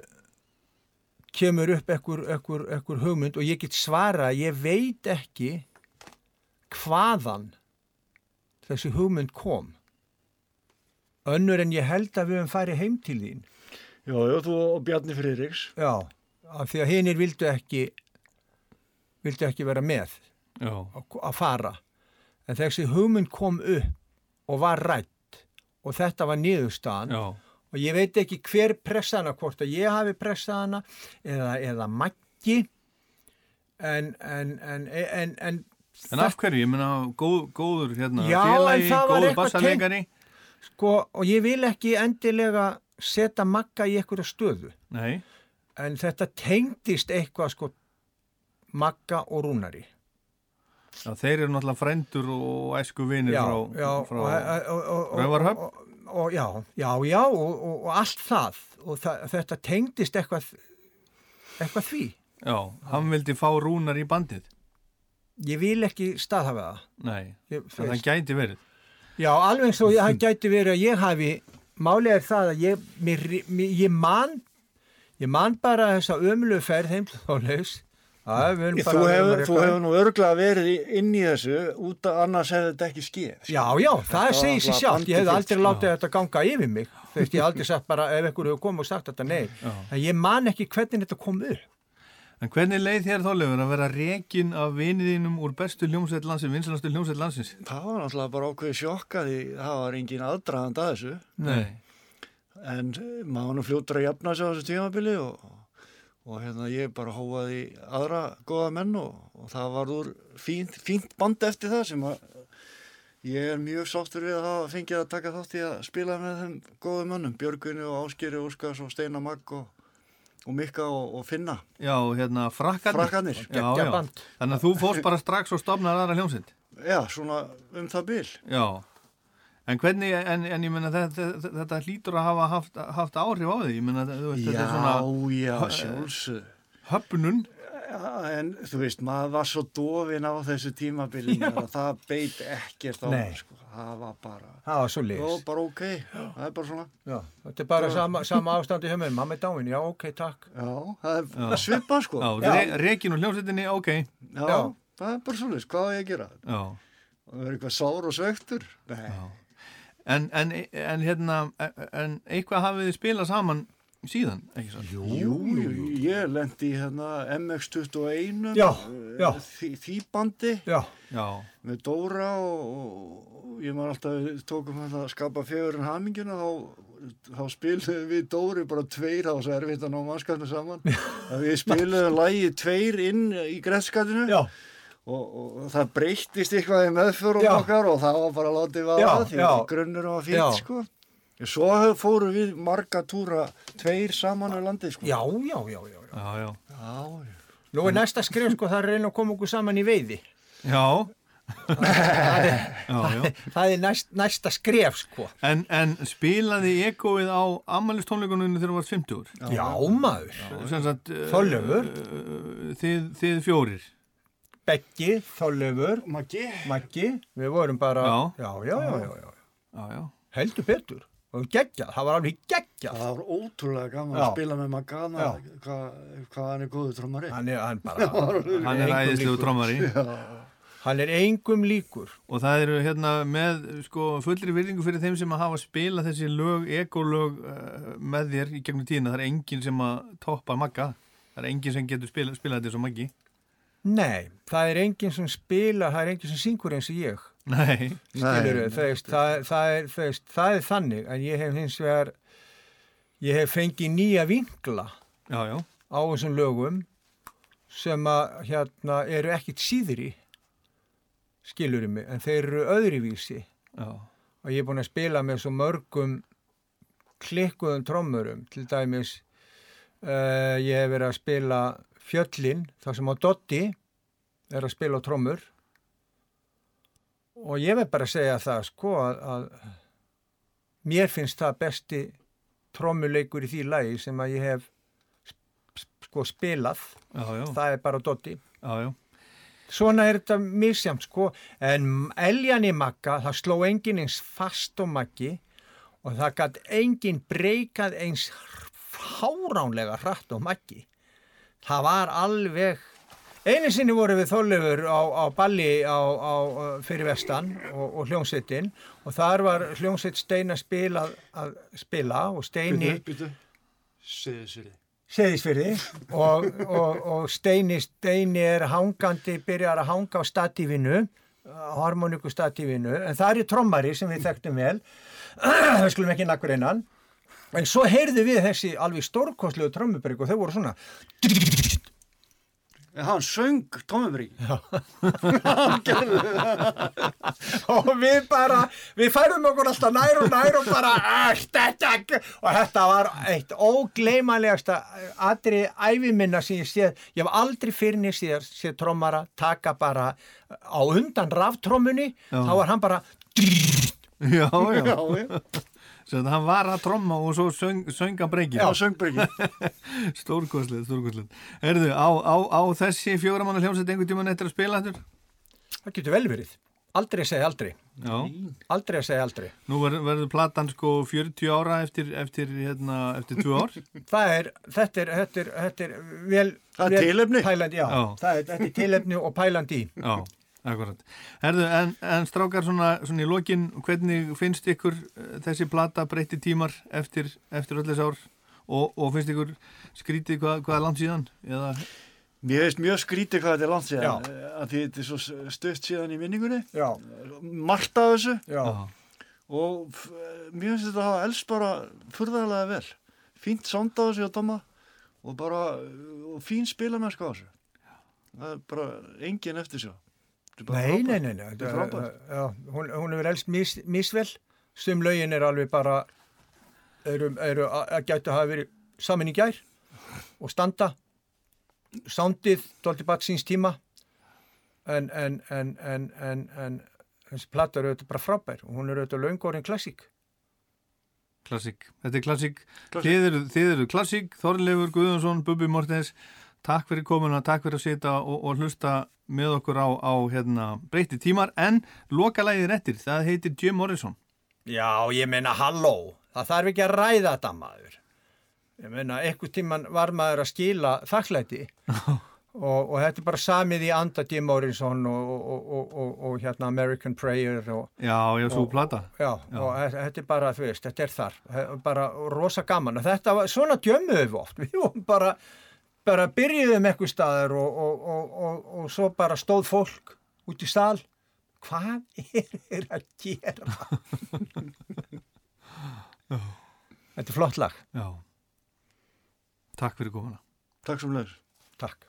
kemur upp ekkur, ekkur, ekkur hugmynd og ég get svara að ég veit ekki hvaðan þessi hugmynd kom. Önnur en ég held að við höfum farið heim til þín. Já, já, þú og Bjarni Friðriks. já, af því að hinnir vildu ekki vildu ekki vera með að fara. En þessi hugmynd kom upp og var rætt og þetta var niðurstaðan já, og ég veit ekki hver pressa hana hvort að ég hafi pressað hana eða, eða maggi en en, en, en, en En af hverju, ég meina góð, góður hérna, Já, félagi, góður bassalegari sko, og ég vil ekki endilega setja magga í einhverja stöðu. Nei, en þetta tengdist eitthvað sko magga og rúnari já, þeir eru náttúrulega frændur og æsku vinir já, frá, og, já, já, já og, og, og allt það. Og það, þetta tengdist eitthvað eitthvað því. Já, hann vildi fá rúnar í bandið. Ég vil ekki staðhafa það. Nei, ég, það gæti verið. Já, alveg eins og það gæti verið að ég hafi málið er það að ég, mér, mér, ég man ég man bara þessa ömlu ferð heim þólaus Þú hefur, þú hefur nú örglega verið inn í þessu út að annars hefði þetta ekki skeið. Já, já, það segir sér bara sjálft, ég hefði bandið aldrei látið þetta ganga yfir mig, þú veist, ég hef aldrei sagt bara ef einhver hefur komið og sagt þetta, nei, en ég man ekki hvernig þetta kom upp. En hvernig leið þér þólegur að vera rekin af viniðinum úr bestu hljómsveit landsins, vinsalastu hljómsveit landsins? Það var náttúrulega bara ákveðið sjokka því það var engin aðdraðand að þessu. Nei. En maður nú fljótur að jafna sig á þessu tímabili og, og hérna ég bara hóaði í aðra góða menn og, og það var úr fínt, fínt band eftir það sem að ég er mjög sáttur við að hafa fengið að taka þátt í að spila með þeim góðu mönnum, Björgunni og Áskeri Úrskars og Steina Magg og, og Mikka og, og Finna. Já, hérna, frakkarnir. Frakkarnir. Já, já. band. Þannig að þú fórst bara strax og stopnar aðra hljómsveit. Já, svona um það bil. Já. En hvernig, en, en ég menna þetta, þetta, þetta hlýtur að hafa haft, haft áhrif á því, ég menna þetta er Já, svona já, Hö- sjálfsög. höfnun. Já, en þú veist, maður var svo dofin á þessu tímabili að það beit ekkert á það, sko. Það var bara, Það var svo já, leis. bara ok, það er bara svona. Já, þetta er bara sama, sama ástandi hjá mér, mamma er dáin, já, ok, takk. Já, það er svipað, sko. Já, Já. Re, rekin úr hljómsveitinni, ok. Já, Já. það er bara svona, hvað á ég að gera? Já. Það er eitthvað sár og svektur? Nei. En, en, en hérna, en eitthvað hafið þið spilað saman síðan, ekki svo? Jú, jú, ég lendi í hérna MX21 Já, eh, já. Því, því bandi Já, með Dóra og, og ég maður alltaf tókum þetta að skapa fegurinn haminguna þá, þá spiluðum við Dóri bara tveir á þess að erfitt að ná mannskapnu saman. Við spiluðum lægi tveir inn í grætskatinu já, og, og það breyttist eitthvað í meðförum Já. okkar og það var bara látið að því já. að grunnur var fínt Já. sko Svo hef- fórum við marga túra tveir saman á landi sko já, já, já, já. já, já. já, já. Nú er næsta skrif sko, það er að reyna að koma okkur saman í veiði. Já, Það er, já, já. það er næst, næsta skref sko. En, en spilaði ekkoið á ammælistónleikunum þegar þú varst 50 úr? Já, maður. Uh, Þorleifur. uh, þið, þið fjórir. Beggi, Þorleifur, Maggi Maggi, við vorum bara, Já. já, já, já, já, já. Já, já. heldur betur. Og geggjað, það var alveg geggjað. Það var ótrúlega gaman Já. að spila með Magana hvað hva hann er góður trómari Hann er, hann bara, Hann er æðislegu trómari. Hann er engum líkur. Og það eru hérna með sko fullri virðingu fyrir þeim sem að hafa spilað þessi lög, ekolög uh, með þér í gegnum tíðina. Það er enginn sem að toppa Magga. Það er enginn sem getur spila, spilað þetta svo Maggi. Nei, það er enginn sem spila, það er enginn sem syngur eins og ég. Nei. Skilur það, það, það, er, það, er, það er þannig en ég hef hins vegar, ég hef fengið nýja vinkla Já, já. á þessum lögum sem að hérna eru ekkit síðri, skilurum mig, en þeir eru öðruvísi. Já. og ég er búin að spila með svo mörgum klikkuðum trommurum til dæmis uh, ég hef verið að spila fjöllin þar sem á Dotti er að spila á trommur og ég verð bara að segja það sko að, að mér finnst það besti trommuleikur í því lagi sem að ég hef sko spilað Já, já. það er bara Dotti Já. Svona er þetta misjamt sko, en eljan í makka, það sló enginn eins fast og makki og það gætt enginn breykað eins fáránlega hratt og makki. Það var alveg, einu sinni voru við þóllefur á, á balli á, á, fyrir vestan og, og hljómsveitin og þar var hljómsveit Stein að spila, að spila og Steini... Seðisvili Seðisfyrði og, og, og Steini, Steini er hangandi, byrjar að hanga á statífinu, harmoniku statífinu, en það er trommari sem við þekktum vel, við skulum ekki nakkur einan, en svo heyrðu við þessi alveg stórkostlegu trommubrygg og þau voru svona, hann söng tómumrík og við bara, við færum okkur alltaf nær og nær og bara, og þetta var eitt ógleymanlegasta atrið æfiminna sem ég séð, ég hef aldrei fyrir niður séð, séð trommara taka bara á undan raftrommunni, Já. þá var hann bara, Já, já. Já, Svo þetta hann var að tromma og svo söng, sönga breykið. já, söngbryggi Stórkostlið, stórkostlið. Erðu, á, á, á þessi fjóramanna hljómsveit einhvern tíman eftir að spila þetta? það getur vel verið, aldrei að segja aldrei, Já. aldrei að segja aldrei. Nú ver, verður platan sko 40 ára eftir, eftir, hérna, eftir 2 ár. Það er, þetta er, þetta er, þetta er vel, Það er vel tilefni. Pælandi, já, Já. Það er, þetta er tilefni og pælandi í. Já, akkurat. Herðu, en, en strákar svona, svona í lokin, hvernig finnst ykkur eh, þessi plata breytti tímar eftir, eftir öll þess ár? Og, og finnst ykkur skrítið hvað, hvað er langt síðan? Eða, Mér veist mjög skrítið hvað þetta er langt síðan. Já. eh, að því þetta er svo stutt síðan í minningunni. Já, margt af þessu. Já. og f- mér finnst þetta að hafa elst bara furðarlega vel. Fínt sound á þessu og doma og bara og fín spilamennska á þessu. Það er bara engin eftir sjá Nei, nei, nei, nei. Þetta er frábært. Já, hún, hún er elst mis, misvel. Stum lögin er alveg bara, eru, eru að gætu hafa verið saman í gær og standa. Sándið, doldi bat síns tíma. En, en, en, en, en, en þessi platta eru auðvitað bara frábær. og Hún er auðvitað löngorinn klassík. klassík. Þetta er klassík. Klassík. Þið eru, þið eru klassík, Þorleifur Guðjónsson, Bubi Mortens, Takk fyrir komuna, takk fyrir að sita og, og hlusta með okkur á, á hérna, breyti tímar en lokalægið réttir, það heitir Jim Morrison. Já, ég meina halló, það þarf ekki að ræða þetta maður. Ég meina, einhvers tíman var maður að skila þakklæti og, og þetta er bara samið í anda Jim Morrison og, og hérna American Prayer. Já, já, svo plata. Já, já, og þetta er bara, þú veist, þetta er þar, bara rosa gaman og þetta var, svona djömuðu við oft, við vorum bara bara byrjuðum um eitthvað staðar og, og, og, og svo bara stóð fólk út í stál hvað er þeir að gera? Þetta er flott lag. Já. Takk fyrir góðana Takk sem leður Takk.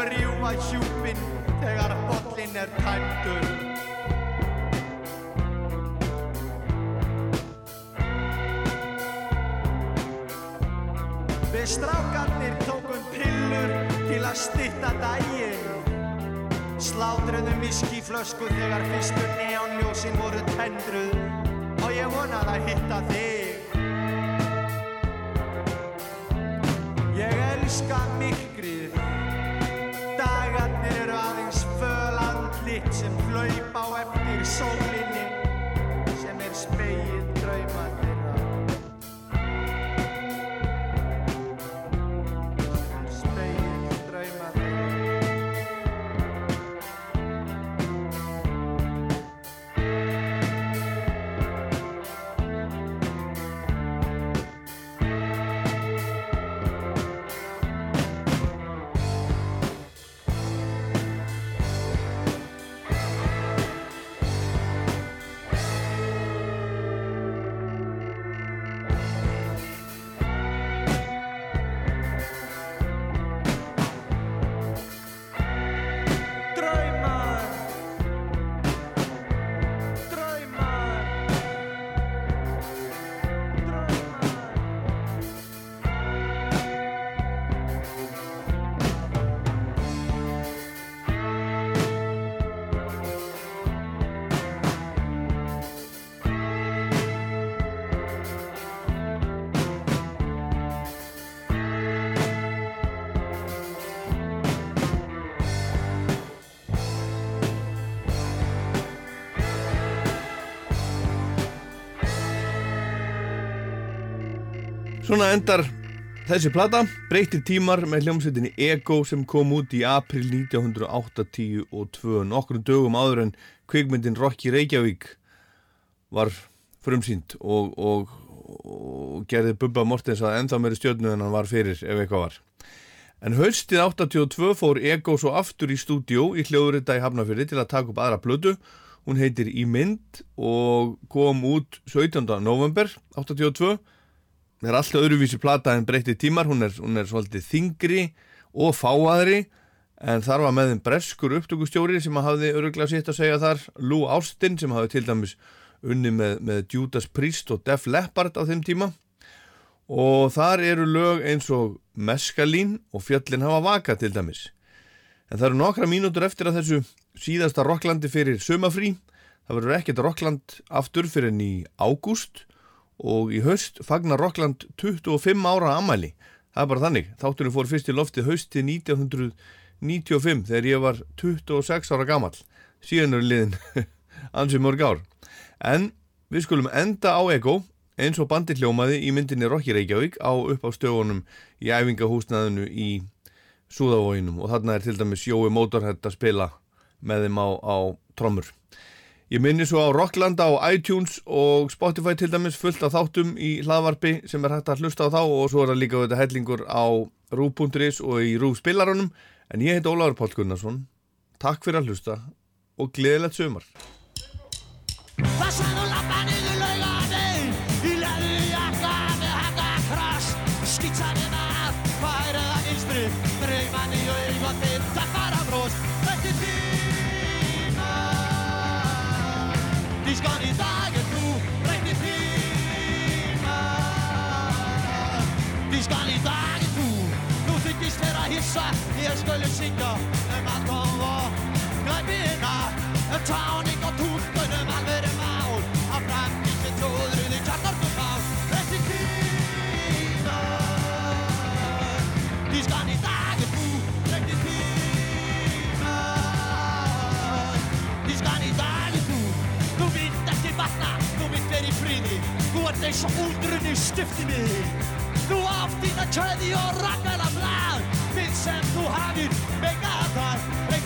sem rjúa hjúpin þegar botlin er tæmdur. Við strákarnir tókum pillur til að stitta dægin, slátruðum í skíflösku endar þessi plata, breytir tímar með hljómsveitinni Ego sem kom út í april 1982 og 2 nokkrum dögum áður en kvikmyndin Rocky Reykjavík var frumsýnd og, og, og gerði Bubba Mortens að ennþá meiri stjórnu en hann var fyrir ef eitthvað var. En haustið 82 fór Ego svo aftur í stúdjó í hljóðurita í Hafnafjörði til að taka upp aðra blödu. Hún heitir Í mynd og kom út 17. november 82. Það er alltaf öðruvísi plata en breytti tímar. Hún er, hún er svolítið þingri og fáaðri en þar var með þeim breskur upptökustjóri sem hafði öruglega sitt að segja þar. Lou Austin sem hafði til dæmis unni með, með Judas Priest og Def Leppard á þeim tíma og þar eru lög eins og Meskalín og Fjöllin hafa vaka til dæmis. En það eru nokkra mínútur eftir að þessu síðasta Rocklandi fyrir sumafrí. Það verður ekkert Rockland aftur fyrir enn í ágúst og í haust fagnar Rockland 25 ára amæli. Það er bara þannig. Þátturinn fór fyrst í loftið hausti 1995 þegar ég var 26 ára gammal. Síðan eru liðin ansið mörg ár. En við skulum enda á Ego eins og bandi hljómaði í myndinni Rocky Reykjavík á upp á stögunum í æfingahúsnaðinu í Súðavóginum og þarna er til dæmis Jói Motorhead að spila með þeim á, á trommur. Ég minni svo á Rockland á iTunes og Spotify til dæmis fullt af þáttum í hlaðvarpi sem er hægt að hlusta á þá og svo er það líka þetta hellingur á rú.is og í rú spilarunum en ég heit Ólaður Pál Gunnarsson. Takk fyrir að hlusta og gleðilegt sömar. Ég skulle syngja Um allt hvað var. Græpina Um táning og túlkun Um alvöru mál Af framtíð sem tróður Þið kjartarkum mál Þessi tíma Dískan í dag er þú Breytti tíma Dískan í dag er þú Þú vilt ekki vatna Þú vilt verið í fríði Þú ert eins og úldrunni stiftinni Þú átt þína kjöði og rakkala blad Finn sem þú hafið megað þar Breytti